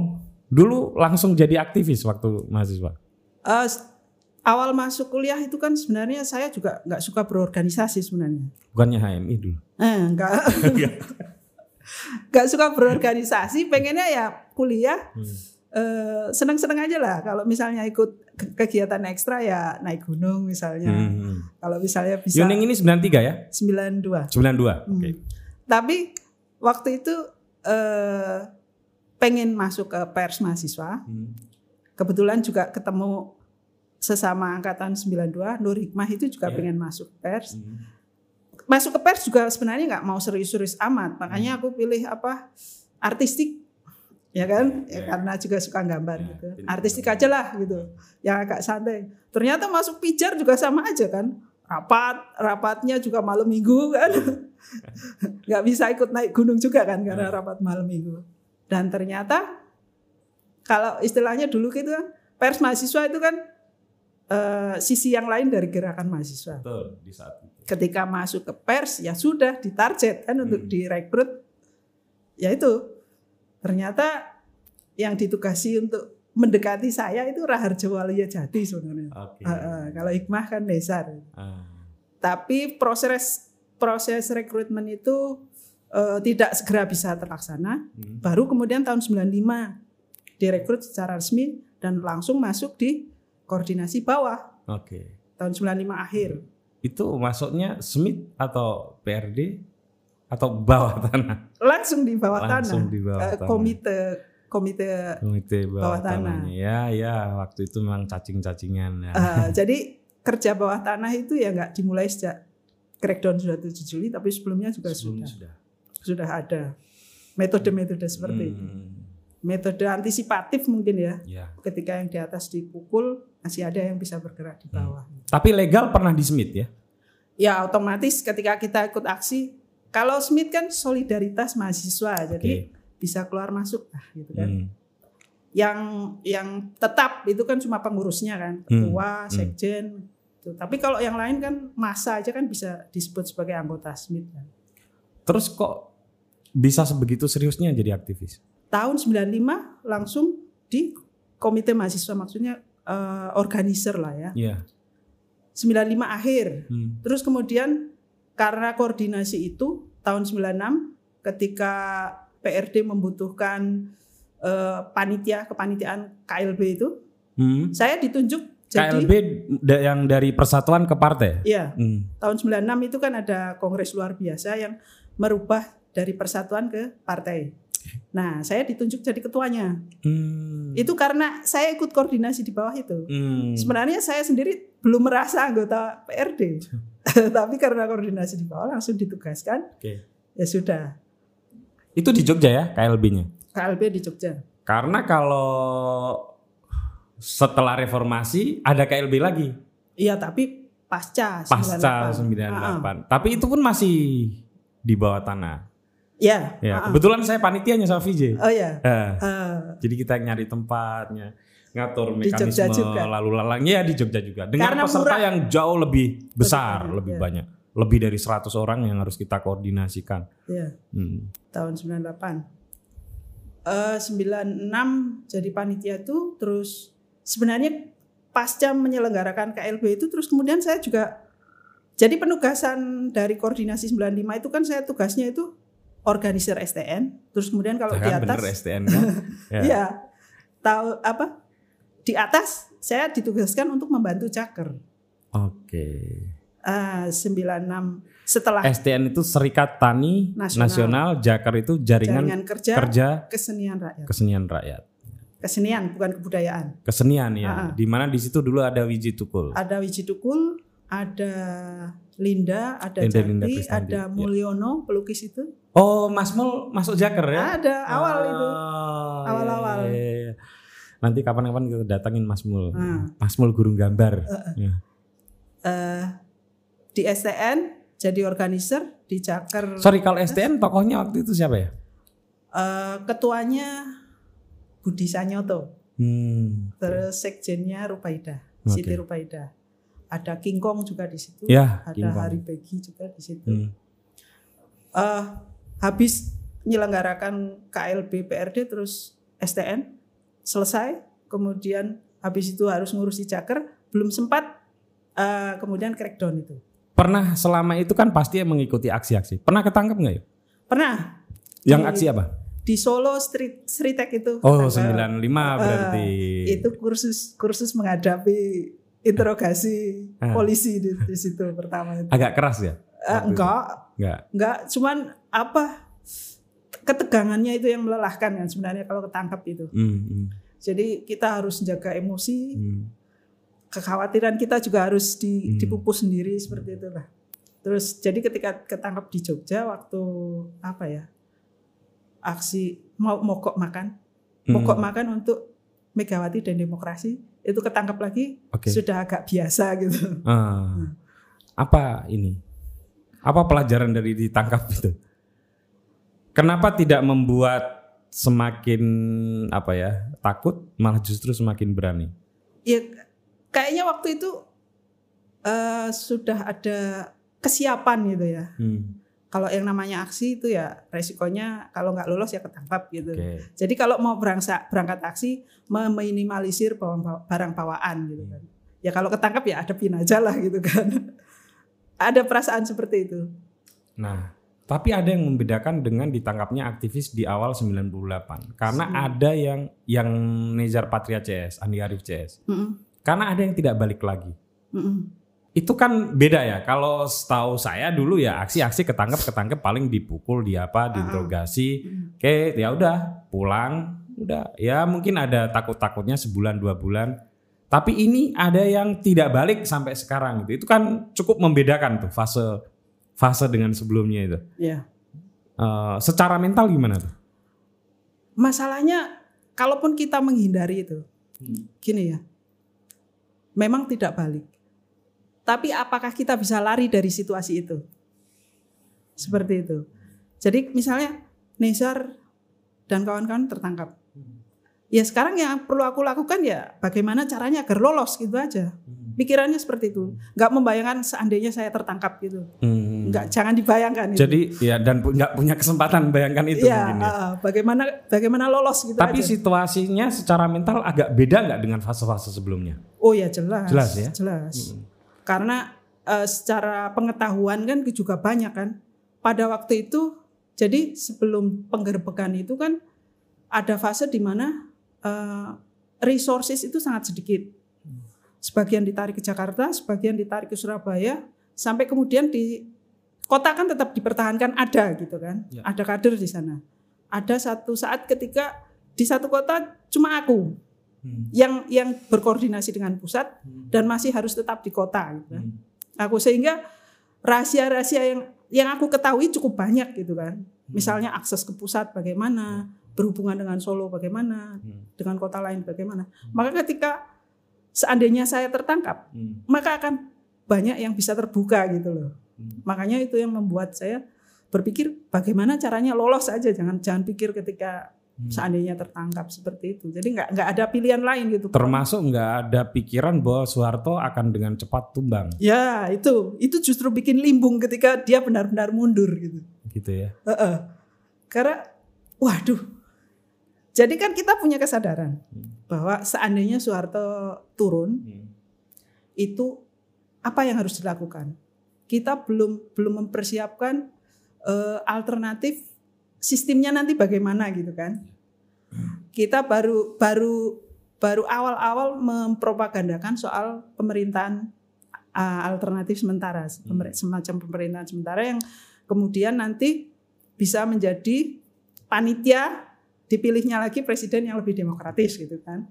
dulu langsung jadi aktivis waktu mahasiswa. S- awal masuk kuliah itu kan sebenarnya saya juga nggak suka berorganisasi sebenarnya. Bukannya HMI dulu. Eh, nggak nggak suka berorganisasi. Pengennya ya kuliah. eh, seneng-seneng aja lah. Kalau misalnya ikut ke- kegiatan ekstra ya naik gunung misalnya. Hmm. Kalau misalnya bisa Yuning ini 93 ya? 92. 92. Hmm. Oke. Tapi waktu itu eh, pengen masuk ke pers mahasiswa. Hmm. Kebetulan juga ketemu sesama angkatan 92, Nur Hikmah itu juga Iya. pengen masuk pers. Hmm. Masuk ke pers juga sebenarnya nggak mau serius-serius amat. Makanya aku pilih apa artistik. Ya kan? Ya, Iya. karena juga suka gambar Iya, gitu. Artistik aja lah gitu. Yang agak santai. Ternyata masuk pijar juga sama aja kan. rapat rapatnya juga malam minggu kan nggak bisa ikut naik gunung juga kan karena rapat malam minggu dan ternyata kalau istilahnya dulu gitu kan pers mahasiswa itu kan uh, sisi yang lain dari gerakan mahasiswa Betul, di saat itu. ketika masuk ke pers ya sudah ditarget kan untuk Hmm. direkrut ya itu ternyata yang ditugasi untuk mendekati saya itu Raharjo Walia Jati sebenarnya Oke. Uh, uh, kalau Hikmah kan Nesar Ah. tapi proses proses rekrutmen itu eh, tidak segera bisa terlaksana Hmm. baru kemudian tahun 95 direkrut secara resmi dan langsung masuk di koordinasi bawah Oke. tahun 95 akhir Itu masuknya Smith atau PRD atau bawah tanah? langsung di bawah Langsung tanah di bawah Eh, tanah. komite komite Komite bawah, Bawah tanah. tanahnya. Ya, ya, waktu itu memang cacing-cacingan ya. eh, jadi kerja bawah tanah itu ya nggak dimulai sejak crackdown sudah 7 Juli tapi sebelumnya juga Sebelumnya sudah sudah. sudah ada metode-metode seperti itu Hmm, metode antisipatif mungkin ya Ya. ketika yang di atas dipukul masih ada yang bisa bergerak di bawah. Tapi legal pernah di Smith ya? Ya otomatis ketika kita ikut aksi, kalau Smith kan solidaritas mahasiswa, jadi bisa keluar masuk lah gitu kan. Hmm. Yang yang tetap itu kan cuma pengurusnya kan, ketua, sekjen. Tuh. Tapi kalau yang lain kan masa aja kan bisa disebut sebagai anggota Smith kan. Terus kok bisa sebegitu seriusnya jadi aktivis? Tahun 95 langsung di komite mahasiswa maksudnya eh, organizer lah ya. Iya. 95 akhir Hmm. Terus kemudian karena koordinasi itu tahun 96 ketika PRD membutuhkan eh, panitia kepanitiaan KLB itu, Hmm. saya ditunjuk jadi KLB yang dari persatuan ke partai? ya Hmm. tahun 96 itu kan ada kongres luar biasa yang merubah dari persatuan ke partai. Nah, saya ditunjuk jadi ketuanya. Hmm. Itu karena saya ikut koordinasi di bawah itu. Hmm. Sebenarnya saya sendiri belum merasa anggota PRD. Tapi karena koordinasi di bawah langsung ditugaskan, Oke. ya sudah. Itu di Jogja ya KLB-nya? KLB di Jogja. Karena kalau setelah reformasi ada KLB lagi Iya, tapi pasca pasca 98. Tapi itu pun masih di bawah tanah. Ya. Ya, kebetulan saya panitianya sama VJ. Oh ya. Eh, Ah, jadi kita nyari tempatnya, ngatur mekanisme juga. lalu lalangnya ya di Jogja juga. Dengan Karena peserta murah. yang jauh lebih besar, banyak, lebih ya. banyak. Lebih dari 100 orang yang harus kita koordinasikan. ya, Hmm. tahun 98. Eh 96 jadi panitia itu terus sebenarnya pasca menyelenggarakan KLB itu terus kemudian saya juga jadi penugasan dari koordinasi 95 itu kan saya tugasnya itu organisir STN, terus kemudian kalau di Kan bener atas STN kan? ya. Iya. Tahu apa? Di atas saya ditugaskan untuk membantu caker. Oke. Ah, 96 setelah STN itu Serikat Tani Nasional. Nasional, Jakar itu jaringan, jaringan kerja, kerja kesenian rakyat. kesenian rakyat. Kesenian bukan kebudayaan. Kesenian ya. Ah. Di mana di situ dulu ada Wiji Tukul. Ada Wiji Tukul, ada Linda, ada Linda- ada ya. Mulyono pelukis itu. Oh, Mas Mul masuk Jakar ya? Ada awal itu. Oh, Awal-awal. iya, iya, iya. Nanti kapan-kapan kita datangin Mas Mul. Ah. Mas Mul guru gambar. Ya. Eh, di STN jadi organizer di caker. Sorry kalau STN tokohnya waktu itu siapa ya? Eh, ketuanya Budi Sanyoto. Hmm. Terus sekjennya Rupaidah, Oke. Siti Rupaidah. Ada King Kong juga di situ. Ya, ada King Kong. Hari Begi juga di situ. Hmm. Eh, habis menyelenggarakan KLB PRD terus STN selesai, kemudian habis itu harus ngurusi caker, belum sempat eh, kemudian crackdown itu. Pernah selama itu kan pasti mengikuti aksi-aksi. Pernah ketangkep nggak ya? Pernah Yang Di- aksi apa? di Solo Street Street Tech itu. Oh, tanggal- 95 berarti. Eh, itu kursus kursus menghadapi interogasi Ah. polisi di, di situ pertama itu. Agak keras ya? Eh, waktu itu? Enggak, Enggak. cuman apa ketegangannya itu yang melelahkan kan sebenarnya kalau ketangkap itu. Hmm, hmm, Jadi kita harus jaga emosi, hmm. kekhawatiran kita juga harus di, Hmm. dipupus sendiri seperti itulah. Terus jadi ketika ketangkap di Jogja waktu apa ya aksi mau mogok makan, mogok makan untuk Megawati dan demokrasi itu ketangkap lagi Oke. sudah agak biasa gitu. Ah. Apa ini? Apa pelajaran dari ditangkap itu? Kenapa tidak membuat semakin apa ya takut, malah justru semakin berani? Ya kayaknya waktu itu uh, sudah ada kesiapan gitu ya. Hmm. Kalau yang namanya aksi itu ya resikonya kalau nggak lolos ya ketangkap gitu. Okay. Jadi kalau mau berangkat berangkat aksi meminimalisir barang bawaan gitu kan. Ya kalau ketangkap ya adepin aja lah gitu kan. Ada perasaan seperti itu. Nah, tapi ada yang membedakan dengan ditangkapnya aktivis di awal 98. Karena hmm. ada yang yang Nezar Patria CS, Andi Arief CS. Mm -mm. Karena ada yang tidak balik lagi. Mm -mm itu kan beda ya. Kalau setahu saya dulu ya aksi-aksi ketangkep ketangkep paling dipukul di apa, diinterogasi. Uh-huh. Oke, ya udah pulang, udah. Ya mungkin ada takut-takutnya sebulan dua bulan. Tapi ini ada yang tidak balik sampai sekarang gitu. Itu kan cukup membedakan tuh fase fase dengan sebelumnya itu. Iya. Uh, secara mental gimana tuh? Masalahnya kalaupun kita menghindari itu, hmm. gini ya, memang tidak balik tapi apakah kita bisa lari dari situasi itu? Seperti itu. Jadi misalnya Nezar dan kawan-kawan tertangkap. Ya sekarang yang perlu aku lakukan ya bagaimana caranya agar lolos gitu aja. Pikirannya seperti itu. Nggak membayangkan seandainya saya tertangkap gitu. Hmm. Nggak, jangan dibayangkan itu. Jadi ya dan nggak punya kesempatan bayangkan itu. Ya, ya. bagaimana bagaimana lolos gitu Tapi aja. situasinya secara mental agak beda nggak dengan fase-fase sebelumnya? Oh ya jelas. Jelas ya. Jelas. Hmm karena uh, secara pengetahuan kan juga banyak kan. Pada waktu itu jadi sebelum penggerbekan itu kan ada fase di mana uh, resources itu sangat sedikit. Sebagian ditarik ke Jakarta, sebagian ditarik ke Surabaya, sampai kemudian di kota kan tetap dipertahankan ada gitu kan. Ya. Ada kader di sana. Ada satu saat ketika di satu kota cuma aku hmm. yang yang berkoordinasi dengan pusat hmm. dan masih harus tetap di kota gitu kan. Hmm. Aku sehingga rahasia-rahasia yang yang aku ketahui cukup banyak gitu kan. Hmm. Misalnya akses ke pusat bagaimana, hmm. Berhubungan dengan Solo bagaimana, hmm. dengan kota lain bagaimana. Hmm. Maka ketika seandainya saya tertangkap, hmm. maka akan banyak yang bisa terbuka gitu loh. Hmm. Makanya itu yang membuat saya berpikir bagaimana caranya lolos aja jangan jangan pikir ketika Hmm. seandainya tertangkap seperti itu. Jadi nggak nggak ada pilihan lain gitu. Termasuk nggak ada pikiran bahwa Soeharto akan dengan cepat tumbang. Ya itu itu justru bikin limbung ketika dia benar-benar mundur gitu. Gitu ya. Uh -uh. Karena waduh. Jadi kan kita punya kesadaran hmm. bahwa seandainya Soeharto turun hmm. itu apa yang harus dilakukan? Kita belum belum mempersiapkan uh, alternatif sistemnya nanti bagaimana gitu kan. Kita baru baru baru awal-awal mempropagandakan soal pemerintahan uh, alternatif sementara, hmm. semacam pemerintahan sementara yang kemudian nanti bisa menjadi panitia dipilihnya lagi presiden yang lebih demokratis gitu kan.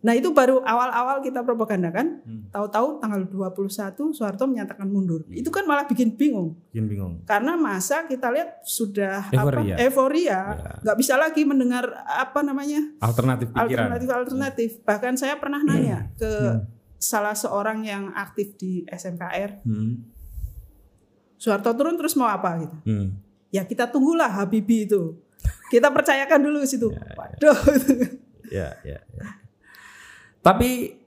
Nah itu baru awal-awal kita propagandakan, hmm. tahu-tahu tanggal 21 Soeharto menyatakan mundur. Hmm. Itu kan malah bikin bingung. Bikin bingung. Karena masa kita lihat sudah euforia, apa, euforia ya. nggak bisa lagi mendengar apa namanya alternatif pikiran. Alternatif alternatif. Hmm. Bahkan saya pernah nanya hmm. ke hmm. salah seorang yang aktif di SMKR. Hmm. Soeharto turun terus mau apa gitu? Hmm. Ya kita tunggulah Habibie itu. Kita percayakan dulu situ. Ya, ya. Waduh. Ya, ya, ya. Tapi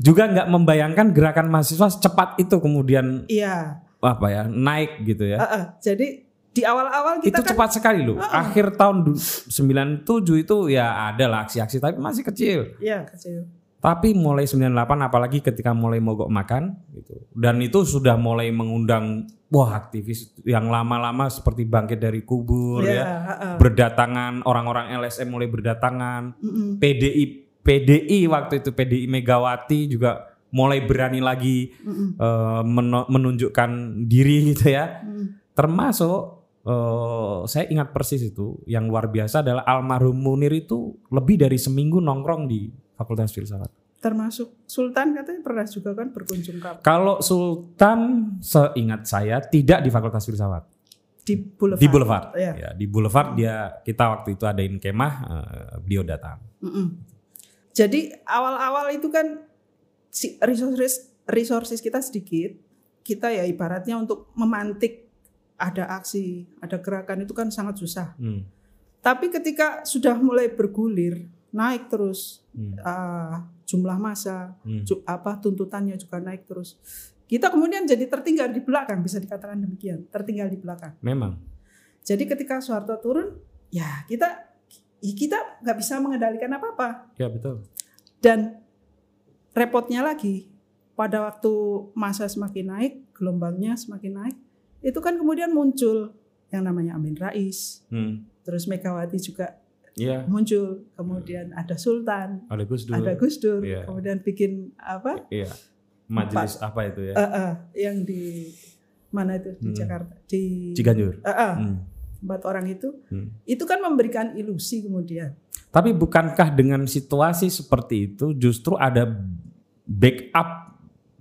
juga nggak membayangkan gerakan mahasiswa secepat itu kemudian iya apa ya naik gitu ya. Uh, uh, jadi di awal-awal kita itu kan, cepat sekali loh. Uh, uh. Akhir tahun 97 itu ya ada lah aksi-aksi tapi masih kecil. Iya, kecil. Tapi mulai 98 apalagi ketika mulai mogok makan gitu. Dan itu sudah mulai mengundang wah aktivis yang lama-lama seperti bangkit dari kubur yeah, ya. Uh, uh. Berdatangan orang-orang LSM mulai berdatangan. Mm -mm. PDI PDI waktu itu PDI Megawati juga mulai berani lagi mm uh, menunjukkan diri gitu ya. Mm. Termasuk uh, saya ingat persis itu yang luar biasa adalah almarhum Munir itu lebih dari seminggu nongkrong di Fakultas Filsafat. Termasuk Sultan katanya pernah juga kan berkunjung ke Kalau Sultan seingat saya tidak di Fakultas Filsafat. Di Boulevard. Di Boulevard. Ya, ya di Boulevard dia kita waktu itu adain kemah uh, beliau datang. Mm -mm. Jadi awal-awal itu kan resources resources kita sedikit. kita ya ibaratnya untuk memantik ada aksi, ada gerakan itu kan sangat susah. Hmm. Tapi ketika sudah mulai bergulir, naik terus Hmm. uh, jumlah massa, Hmm. ju- apa tuntutannya juga naik terus. Kita kemudian jadi tertinggal di belakang, bisa dikatakan demikian, tertinggal di belakang. Memang. Jadi ketika Soeharto turun, ya kita kita nggak bisa mengendalikan apa-apa. Ya betul. Dan repotnya lagi, pada waktu masa semakin naik, gelombangnya semakin naik, itu kan kemudian muncul yang namanya Amin Rais, Hmm. terus Megawati juga Iya. muncul, kemudian ada Sultan, Ada Gus Dur. ada Gus Dur, Iya. kemudian bikin apa? Iya. Majelis apa itu ya? Eh, eh, yang di mana itu di Hmm. Jakarta, di Ciganjur. Eh, eh, Hmm. empat orang itu, Hmm. itu kan memberikan ilusi kemudian. Tapi bukankah dengan situasi seperti itu justru ada backup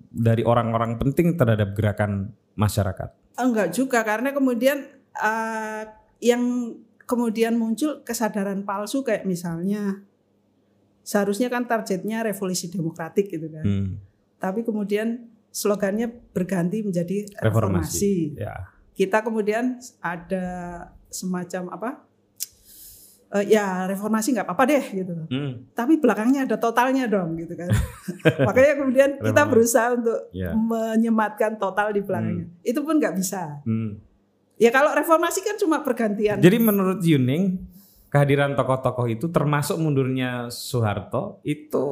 dari orang-orang penting terhadap gerakan masyarakat? Enggak juga karena kemudian eh, yang kemudian muncul kesadaran palsu kayak misalnya seharusnya kan targetnya revolusi demokratik gitu kan. Hmm. Tapi kemudian slogannya berganti menjadi Reformasi. reformasi. Ya. Kita kemudian ada semacam apa? Eh, ya reformasi nggak apa-apa deh gitu. Hmm. Tapi belakangnya ada totalnya dong gitu kan. Makanya kemudian kita berusaha untuk Ya. menyematkan total di belakangnya. Itu pun nggak bisa. Hmm. Ya kalau reformasi kan cuma pergantian. Jadi menurut Yuning kehadiran tokoh-tokoh itu termasuk mundurnya Soeharto itu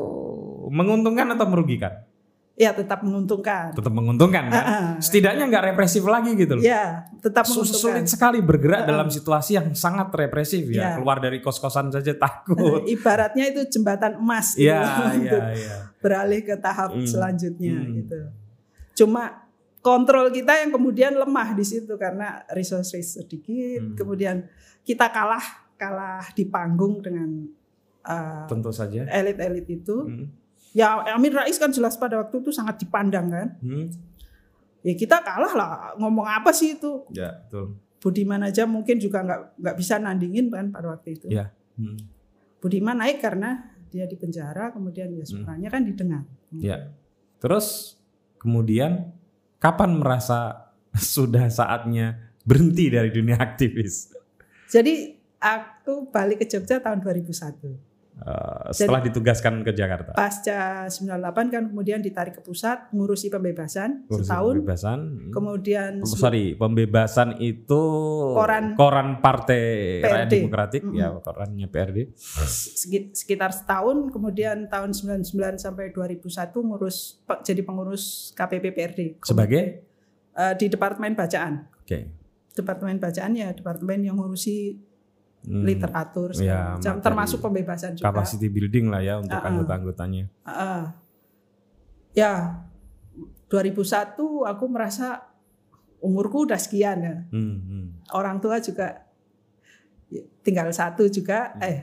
menguntungkan atau merugikan? ya tetap menguntungkan. Tetap menguntungkan kan? Ah, ah. Setidaknya nggak represif lagi gitu loh. Ya tetap menguntungkan. Sulit sekali bergerak Ah, ah. dalam situasi yang sangat represif ya. Ya. Keluar dari kos-kosan saja takut. Ibaratnya itu jembatan emas gitu, Iya, untuk iya, iya. beralih ke tahap Hmm. selanjutnya Hmm. gitu. Cuma kontrol kita yang kemudian lemah di situ karena resource sedikit, Hmm. kemudian kita kalah kalah di panggung dengan uh, Tentu saja. elit-elit itu. Hmm. Ya Amin Rais kan jelas pada waktu itu sangat dipandang kan. Hmm. Ya kita kalah lah ngomong apa sih itu Ya, betul. Budiman aja mungkin juga nggak nggak bisa nandingin kan pada waktu itu. Ya. Hmm. Budiman naik karena dia di penjara, kemudian ya suaranya kan didengar. Ya. Terus kemudian kapan merasa sudah saatnya berhenti dari dunia aktivis? Jadi aku balik ke Jogja tahun 2001. Eh, setelah ditugaskan ke Jakarta. Pasca 98 kan kemudian ditarik ke pusat ngurusi pembebasan Ngurusin setahun. Pembebasan. Kemudian Oh, sorry, pembebasan itu Koran- Partai Rakyat. Demokratik Mm-mm. ya korannya PRD. sekitar setahun, kemudian tahun 99 sampai 2001 ngurus jadi pengurus KPP PRD. Sebagai Eh, di Departemen Bacaan. oke. Departemen Bacaan ya departemen yang ngurusi Hmm, literatur Ya, macam, termasuk pembebasan juga. capacity building lah ya untuk Ah, ah. anggota-anggotanya. Heeh. ya 2001 aku merasa umurku udah sekian ya. Hmm, hmm. Orang tua juga tinggal satu juga Hmm. eh,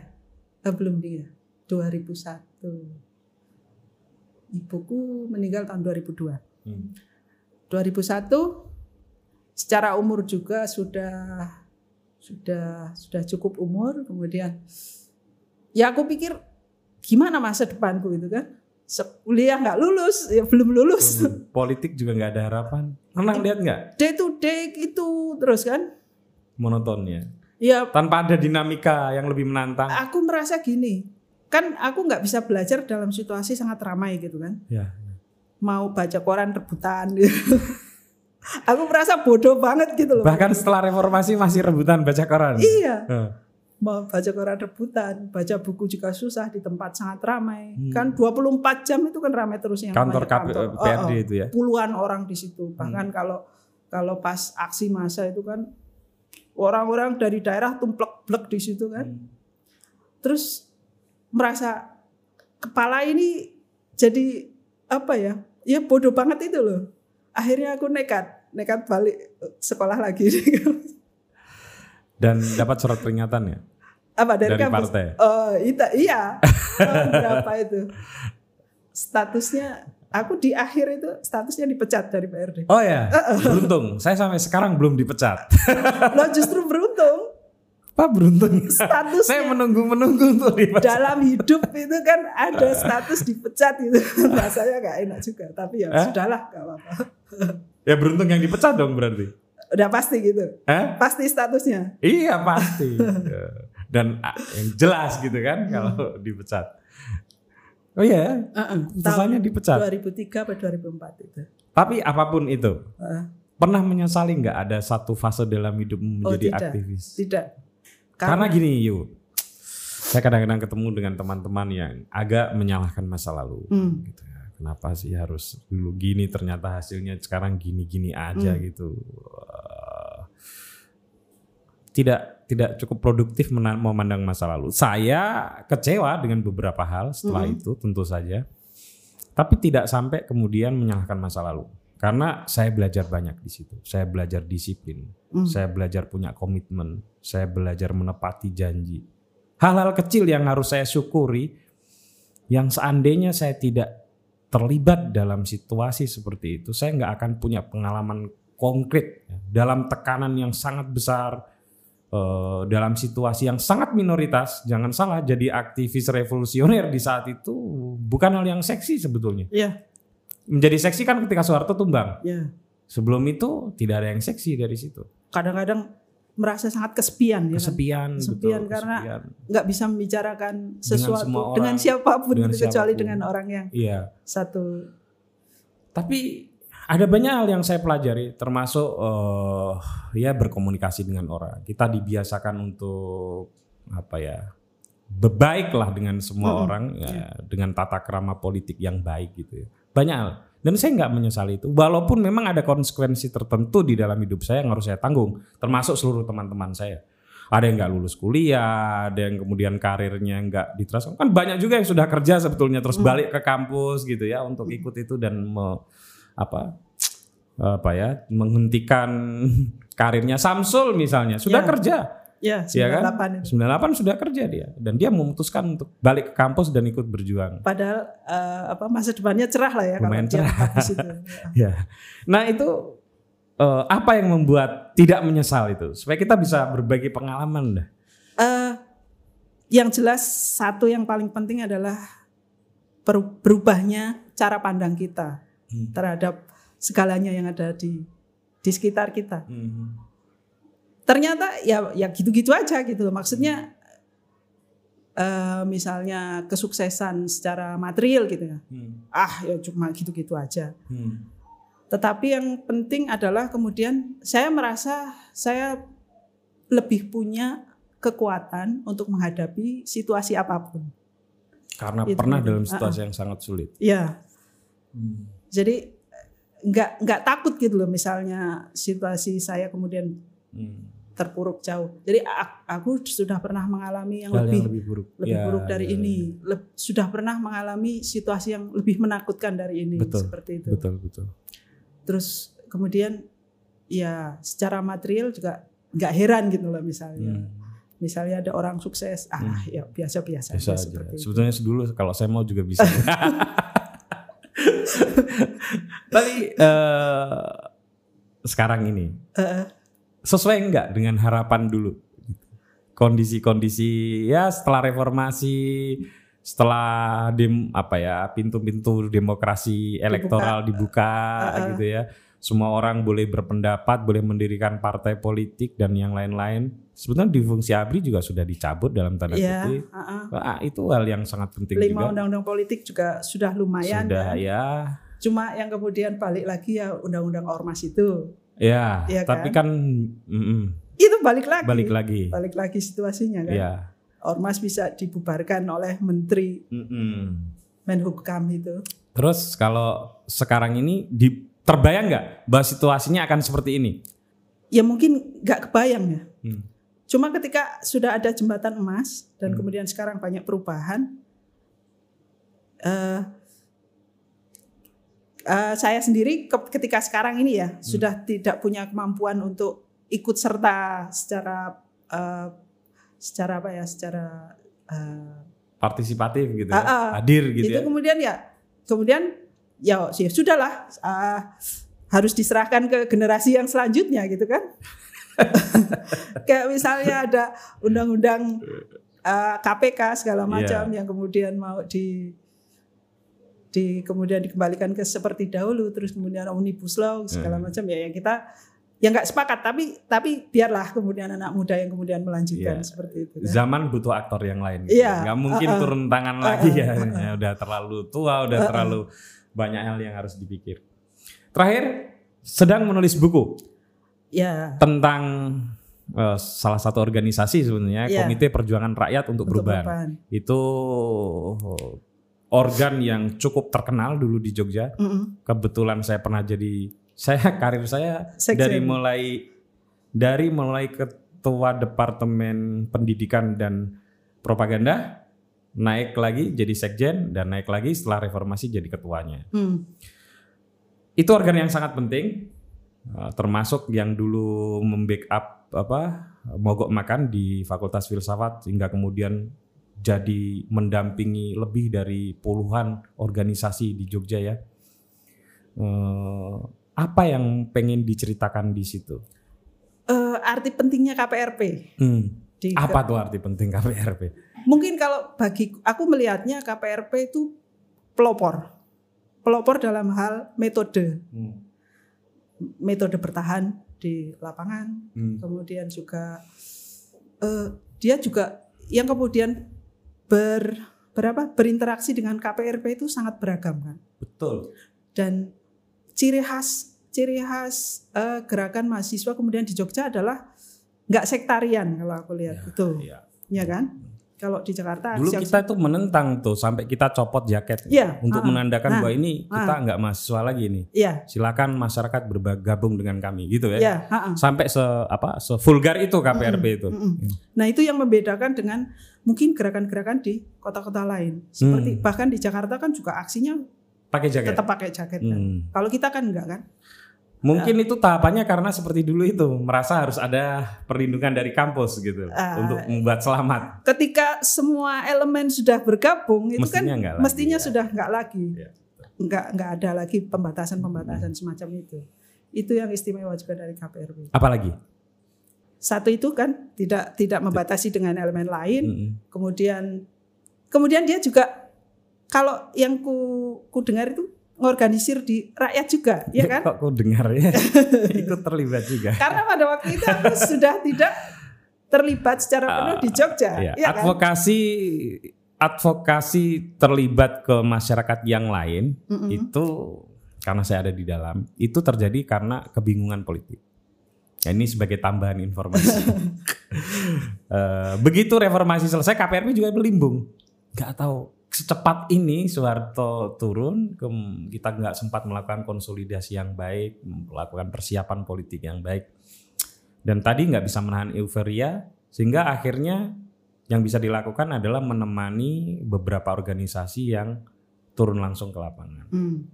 eh belum dia 2001. Ibuku meninggal tahun 2002. Hmm. 2001 secara umur juga sudah sudah sudah cukup umur kemudian ya aku pikir gimana masa depanku itu kan kuliah nggak lulus ya belum lulus Belum- Politik juga nggak ada harapan. Pernah lihat nggak day to day gitu terus kan monotonnya? ya Tanpa ada dinamika yang lebih menantang. aku merasa gini kan aku nggak bisa belajar dalam situasi sangat ramai gitu kan Ya. mau baca koran rebutan gitu. aku merasa bodoh banget gitu loh Bahkan setelah reformasi masih rebutan baca koran. iya mau baca koran rebutan, baca buku juga susah di tempat sangat ramai. Hmm. Kan 24 jam itu kan ramai terus yang Kantor kantor. PRD Oh, oh. itu ya. Puluhan orang di situ. Bahkan Hmm. kalau kalau pas aksi massa itu kan orang-orang dari daerah tumplek-blek di situ kan. Hmm. Terus merasa kepala ini jadi apa ya? Ya bodoh banget itu loh. Akhirnya aku nekat, nekat balik sekolah lagi. Dan dapat surat peringatan ya. apa dari, Dari kampus? partai? Oh, ita, iya. Tahun berapa itu? Statusnya aku di akhir itu statusnya dipecat dari PRD. Oh ya, beruntung. Saya sampai sekarang belum dipecat. Lo justru beruntung Pak beruntung. Saya statusnya menunggu-menunggu untuk dipecat. dalam hidup itu kan ada status dipecat gitu. Rasanya gak enak juga, tapi ya Hah? sudahlah gak apa-apa. Ya beruntung yang dipecat dong berarti. Udah pasti gitu. Eh? Pasti statusnya. Iya pasti. Dan ah, yang jelas gitu kan kalau dipecat. Oh iya, Uh-uh. Putusannya dipecat. 2003 atau 2004 itu. tapi apa pun itu, Uh, pernah menyesali nggak ada satu fase dalam hidup Oh, menjadi tidak. aktivis? tidak. Karena gini yuk, saya kadang-kadang ketemu dengan teman-teman yang agak menyalahkan masa lalu. Hmm. Gitu ya. Kenapa sih harus dulu gini ternyata hasilnya sekarang gini-gini aja Hmm. gitu. Eh, tidak tidak cukup produktif memandang masa lalu. Saya kecewa dengan beberapa hal setelah Hmm. itu tentu saja. Tapi tidak sampai kemudian menyalahkan masa lalu. Karena saya belajar banyak di situ. Saya belajar disiplin. Hmm. Saya belajar punya komitmen. Saya belajar menepati janji. Hal-hal kecil yang harus saya syukuri yang seandainya saya tidak terlibat dalam situasi seperti itu, saya nggak akan punya pengalaman konkret dalam tekanan yang sangat besar, eh, dalam situasi yang sangat minoritas. Jangan salah, jadi aktivis revolusioner di saat itu bukan hal yang seksi sebetulnya. Iya, Menjadi seksi kan ketika Soeharto tumbang. ya. Sebelum itu tidak ada yang seksi dari situ. Kadang-kadang merasa sangat kesepian ya kan? Kesepian, Kesepian betul, karena kesepian. nggak bisa membicarakan sesuatu semua orang, dengan siapa pun dengan gitu, kecuali siapa pun. dengan orang yang Iya. satu Tapi ada banyak hal yang saya pelajari, termasuk eh, ya berkomunikasi dengan orang. Kita dibiasakan untuk apa ya, bebaiklah dengan semua Mm-mm, orang, ya, dengan tata kerama politik yang baik gitu ya. Banyak hal. Dan saya nggak menyesali itu, walaupun memang ada konsekuensi tertentu di dalam hidup saya yang harus saya tanggung, termasuk seluruh teman-teman saya. Ada yang nggak lulus kuliah, ada yang kemudian karirnya nggak diteruskan. Kan banyak juga yang sudah kerja sebetulnya terus Hmm. balik ke kampus gitu ya untuk ikut itu dan me- apa apa ya menghentikan karirnya Samsul misalnya sudah Ya. kerja ya Iya kan? 98 itu. 98 sudah kerja dia dan dia memutuskan untuk balik ke kampus dan ikut berjuang Padahal eh, apa masa depannya cerah lah ya Lumayan kalau cerah. itu. Ya. ya nah itu eh, apa yang membuat tidak menyesal itu supaya kita bisa berbagi pengalaman dah Eh, yang jelas satu yang paling penting adalah berubahnya cara pandang kita Hmm. terhadap segalanya yang ada di di sekitar kita. Hmm. Ternyata ya ya gitu-gitu aja gitu loh. Maksudnya eh, misalnya kesuksesan secara material gitu ya. Hmm. Ah ya cuma gitu-gitu aja. Hmm. Tetapi yang penting adalah kemudian saya merasa saya lebih punya kekuatan untuk menghadapi situasi apa pun. karena Itu pernah dalam situasi yang sangat sulit Ya, Hmm. jadi nggak nggak takut gitu loh misalnya situasi saya kemudian Hmm. Terpuruk jauh. Jadi aku sudah pernah mengalami yang Hal lebih yang lebih buruk lebih Ya, buruk dari ya, ini. ya. Leb- sudah pernah mengalami situasi yang lebih menakutkan dari ini Betul, seperti itu. betul betul Terus kemudian ya secara material juga nggak heran gitu loh misalnya. Hmm. Misalnya ada orang sukses, ah Hmm. ya biasa-biasa aja. seperti itu. Sebetulnya dulu kalau saya mau juga bisa. Tapi eh, sekarang ini Eh, sesuai enggak dengan harapan dulu? Kondisi-kondisi ya setelah reformasi, setelah dem apa ya pintu-pintu demokrasi elektoral dibuka Uh-uh. gitu ya. Semua orang boleh berpendapat, boleh mendirikan partai politik dan yang lain-lain. Sebetulnya di fungsi ABRI juga sudah dicabut dalam tanda ya, kutip. uh-uh. Wah, itu hal yang sangat penting lima undang-undang politik juga sudah lumayan. Sudah kan. ya. Cuma yang kemudian balik lagi ya undang-undang ormas itu. Ya, Iya tapi kan mm-mm, Itu balik lagi. balik lagi. Balik lagi situasinya kan. Ya. Ormas bisa dibubarkan oleh menteri mm-mm. Menhukam itu. Terus kalau sekarang ini di terbayang nggak bahwa situasinya akan seperti ini? Ya mungkin nggak kebayang ya. Hmm. Cuma ketika sudah ada jembatan emas dan Hmm. kemudian sekarang banyak perubahan, eh eh, saya sendiri ke- ketika sekarang ini ya sudah tidak punya kemampuan untuk ikut serta secara eh, secara apa ya, secara eh, Partisipatif gitu, ya. hadir gitu itu ya. kemudian ya kemudian ya ya sudahlah ah, harus diserahkan ke generasi yang selanjutnya gitu kan kayak misalnya ada undang-undang ah, KPK segala macam yang kemudian mau di di kemudian dikembalikan ke seperti dahulu terus kemudian omnibus law segala Hmm. macam ya yang kita yang nggak sepakat tapi tapi biarlah kemudian anak muda yang kemudian melanjutkan Iya. seperti itu kan. Zaman butuh aktor yang lain. Iya. Nggak mungkin Uh-uh. turun tangan Uh-uh. lagi ya. Ya, Udah terlalu tua, udah Uh-uh. terlalu banyak hal yang harus dipikir. Terakhir, sedang menulis buku ya tentang eh, salah satu organisasi sebenarnya Iya. Komite Perjuangan Rakyat untuk, untuk Perubahan. perubahan. Itu organ yang cukup terkenal dulu di Jogja. Mm-mm. Kebetulan saya pernah jadi saya karir saya Sekjen. dari mulai dari mulai ketua departemen pendidikan dan propaganda naik lagi jadi sekjen dan naik lagi setelah reformasi jadi ketuanya. Hmm. Itu organ yang sangat penting eh, termasuk yang dulu membackup apa mogok makan di Fakultas Filsafat hingga kemudian jadi mendampingi lebih dari puluhan organisasi di Jogja ya. Eh, apa yang pengen diceritakan di situ? Eh, arti pentingnya KPRP Hmm, di Apa tuh arti penting KPRP? mungkin kalau bagi aku melihatnya KPRP itu pelopor pelopor dalam hal metode Hmm, metode bertahan di lapangan hmm, kemudian juga eh, dia juga yang kemudian ber berapa? Berinteraksi dengan KPRP itu sangat beragam kan? Betul. dan ciri khas ciri khas eh, gerakan mahasiswa kemudian di Jogja adalah nggak sektarian kalau aku lihat. Ya, itu Iya. ya kan kalau di Jakarta Dulu siap- kita tuh menentang tuh sampai kita copot jaket Iya, untuk ah, menandakan ah, bahwa ini kita ah. nggak mahasiswa lagi nih. Iya, Silakan masyarakat bergabung dengan kami gitu ya. iya, ha-ha. Sampai se apa sevulgar itu KPRP itu. Mm-mm. Nah itu yang membedakan dengan mungkin gerakan-gerakan di kota-kota lain. Seperti Hmm. bahkan di Jakarta kan juga aksinya Pakai jaket. tetap pakai jaket. kan. Hmm. Kalau kita kan enggak kan? Mungkin itu tahapannya karena seperti dulu itu merasa harus ada perlindungan dari kampus gitu Ah. untuk membuat selamat. Ketika semua elemen sudah bergabung itu Mestinya kan lagi, mestinya ya. sudah enggak lagi. Ya, Enggak enggak ada lagi pembatasan-pembatasan semacam itu. Itu yang istimewa juga dari KPRB. Apalagi? Satu itu kan tidak tidak membatasi dengan elemen lain. Mm-mm. kemudian kemudian dia juga kalau yang ku ku dengar itu ngorganisir di rakyat juga ya kan Kok ku dengar ya? Ikut terlibat juga. karena pada waktu itu aku sudah tidak terlibat secara penuh di Jogja Ya, ya kan advokasi advokasi terlibat ke masyarakat yang lain Mm-mm. itu karena saya ada di dalam itu terjadi karena kebingungan politik. Ya, ini sebagai tambahan informasi. Eh, begitu reformasi selesai, KPRP juga berlimbung. Nggak tahu secepat ini Soeharto turun, kita nggak sempat melakukan konsolidasi yang baik, melakukan persiapan politik yang baik. Dan tadi nggak bisa menahan euforia, sehingga akhirnya yang bisa dilakukan adalah menemani beberapa organisasi yang turun langsung ke lapangan. Hmm.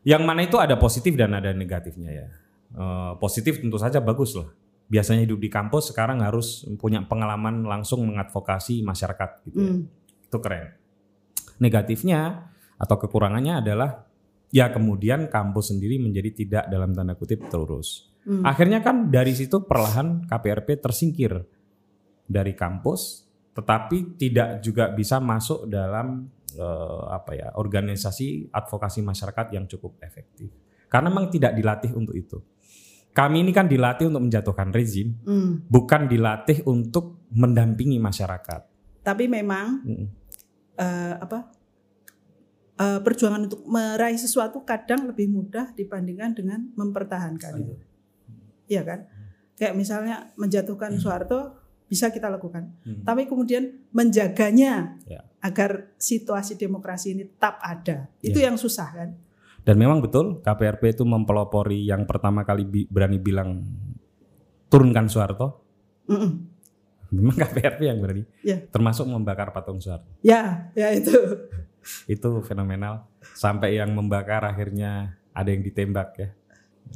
Yang mana itu ada positif dan ada negatifnya ya. Eh, positif tentu saja bagus lah. Biasanya hidup di kampus sekarang harus punya pengalaman langsung mengadvokasi masyarakat gitu ya. Hmm. Itu keren. Negatifnya atau kekurangannya adalah ya kemudian kampus sendiri menjadi tidak dalam tanda kutip terurus. Hmm. Akhirnya kan dari situ perlahan KPRP tersingkir dari kampus, tetapi tidak juga bisa masuk dalam eh, apa ya organisasi advokasi masyarakat yang cukup efektif. Karena memang tidak dilatih untuk itu. Kami ini kan dilatih untuk menjatuhkan rezim, Hmm. bukan dilatih untuk mendampingi masyarakat. tapi memang Mm. Eh, apa eh, perjuangan untuk meraih sesuatu kadang lebih mudah dibandingkan dengan mempertahankan itu Iya kan kayak misalnya menjatuhkan Soeharto bisa kita lakukan Hmm. tapi kemudian menjaganya Ya. agar situasi demokrasi ini tetap ada itu Ya. yang susah kan Dan memang betul KPRP itu mempelopori yang pertama kali bi- berani bilang turunkan Soeharto. Mm-mm. Memang KPRP yang berani. Ya. Termasuk membakar patung Soeharto. ya ya itu Itu fenomenal. Sampai yang membakar akhirnya ada yang ditembak ya.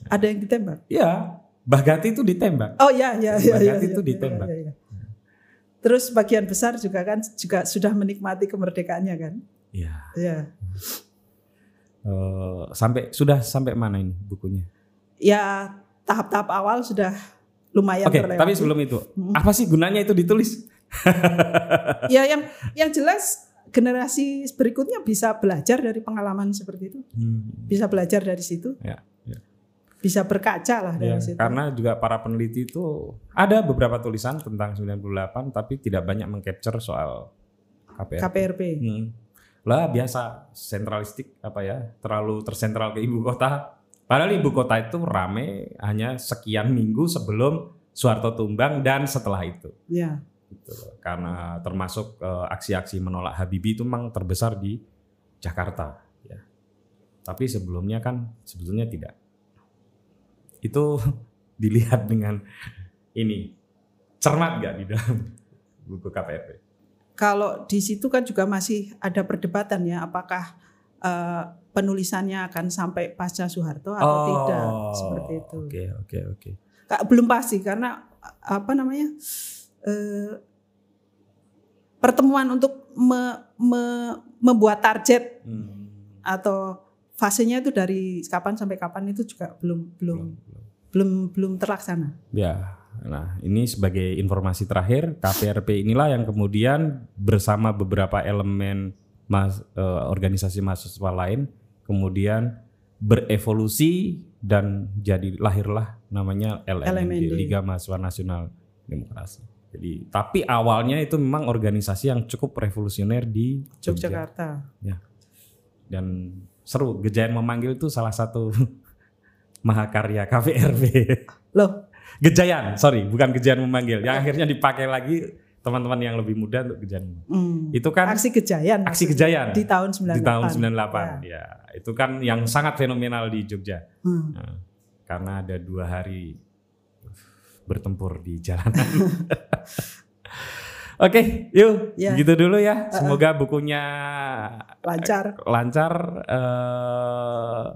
ada yang ditembak Ya, Bagati itu ditembak. oh ya ya ya, ya, Bagati ya, itu ya, ditembak. ya, ya. terus bagian besar juga kan juga sudah menikmati kemerdekaannya kan Ya. ya Eh, sampai sudah sampai mana ini bukunya? ya tahap-tahap awal sudah lumayan Oke, terlewati. tapi sebelum itu, Mm. apa sih gunanya itu ditulis? ya yang yang jelas generasi berikutnya bisa belajar dari pengalaman seperti itu. Hmm. Bisa belajar dari situ. Ya, ya. Bisa berkaca lah dari ya, situ. Karena juga para peneliti itu ada beberapa tulisan tentang 98 tapi tidak banyak mengcapture soal KPRP. KPRP. Hmm. Lah biasa sentralistik apa ya, terlalu tersentral ke ibu kota. Padahal ibu kota itu rame hanya sekian minggu sebelum Soeharto tumbang dan setelah itu. Ya gitu Karena termasuk uh, aksi-aksi menolak Habibie itu memang terbesar di Jakarta ya. Tapi sebelumnya kan sebetulnya tidak. Itu dilihat dengan ini cermat gak di dalam buku KPRP? Kalau di situ kan juga masih ada perdebatan ya apakah uh, penulisannya akan sampai pasca Soeharto atau oh, tidak seperti itu. Oke okay, oke okay, oke. Okay. Belum pasti karena apa namanya eh, pertemuan untuk me, me, membuat target hmm. atau fasenya itu dari kapan sampai kapan itu juga belum belum belum belum, belum terlaksana. Ya, nah ini sebagai informasi terakhir KPRP inilah yang kemudian bersama beberapa elemen mas, eh, organisasi mahasiswa lain kemudian berevolusi dan jadi lahirlah namanya LMND, LMND. Liga Mahasiswa Nasional Demokrasi. Jadi tapi awalnya itu memang organisasi yang cukup revolusioner di Yogyakarta. Ya. Dan seru, Gejayan memanggil itu salah satu mahakarya KVRB. Loh, Gejayan, sorry, bukan Gejayan memanggil. Yang akhirnya dipakai lagi teman-teman yang lebih muda untuk Gejayan. Hmm. Itu kan aksi Gejayan. Aksi Gejayan di tahun 98. Di tahun 98. Ya. ya, itu kan yang sangat fenomenal di Jogja. Hmm. Nah, karena ada dua hari bertempur di jalanan. Oke, okay, yuk ya. gitu dulu ya. Semoga bukunya lancar, lancar uh,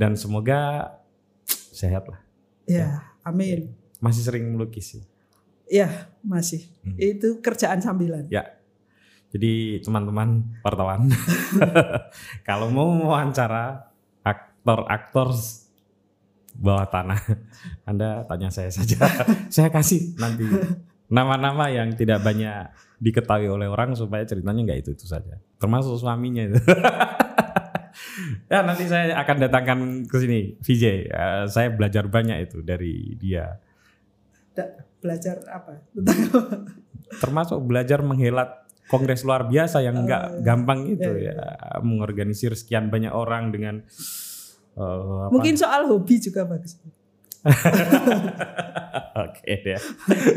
dan semoga sehat lah. Ya, ya, amin. Masih sering melukis sih. Ya, masih. Hmm. Itu kerjaan sambilan. Ya. Jadi teman-teman wartawan, kalau mau wawancara aktor-aktor bawah tanah. Anda tanya saya saja. saya kasih nanti nama-nama yang tidak banyak diketahui oleh orang supaya ceritanya nggak itu itu saja. Termasuk suaminya itu. ya nanti saya akan datangkan ke sini VJ. Uh, eh, saya belajar banyak itu dari dia. Belajar apa? Termasuk belajar menghelat kongres luar biasa yang nggak uh, gampang itu ya, ya. mengorganisir sekian banyak orang dengan Uh, Mungkin soal hobi juga bagus. Oke deh,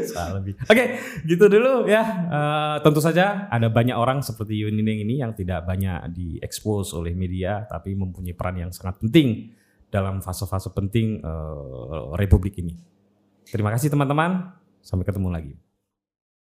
soal lebih. Oke, gitu dulu ya. Uh, tentu saja ada banyak orang seperti Yuning ini yang tidak banyak diekspos oleh media, tapi mempunyai peran yang sangat penting dalam fase-fase penting uh, Republik ini. Terima kasih teman-teman. Sampai ketemu lagi.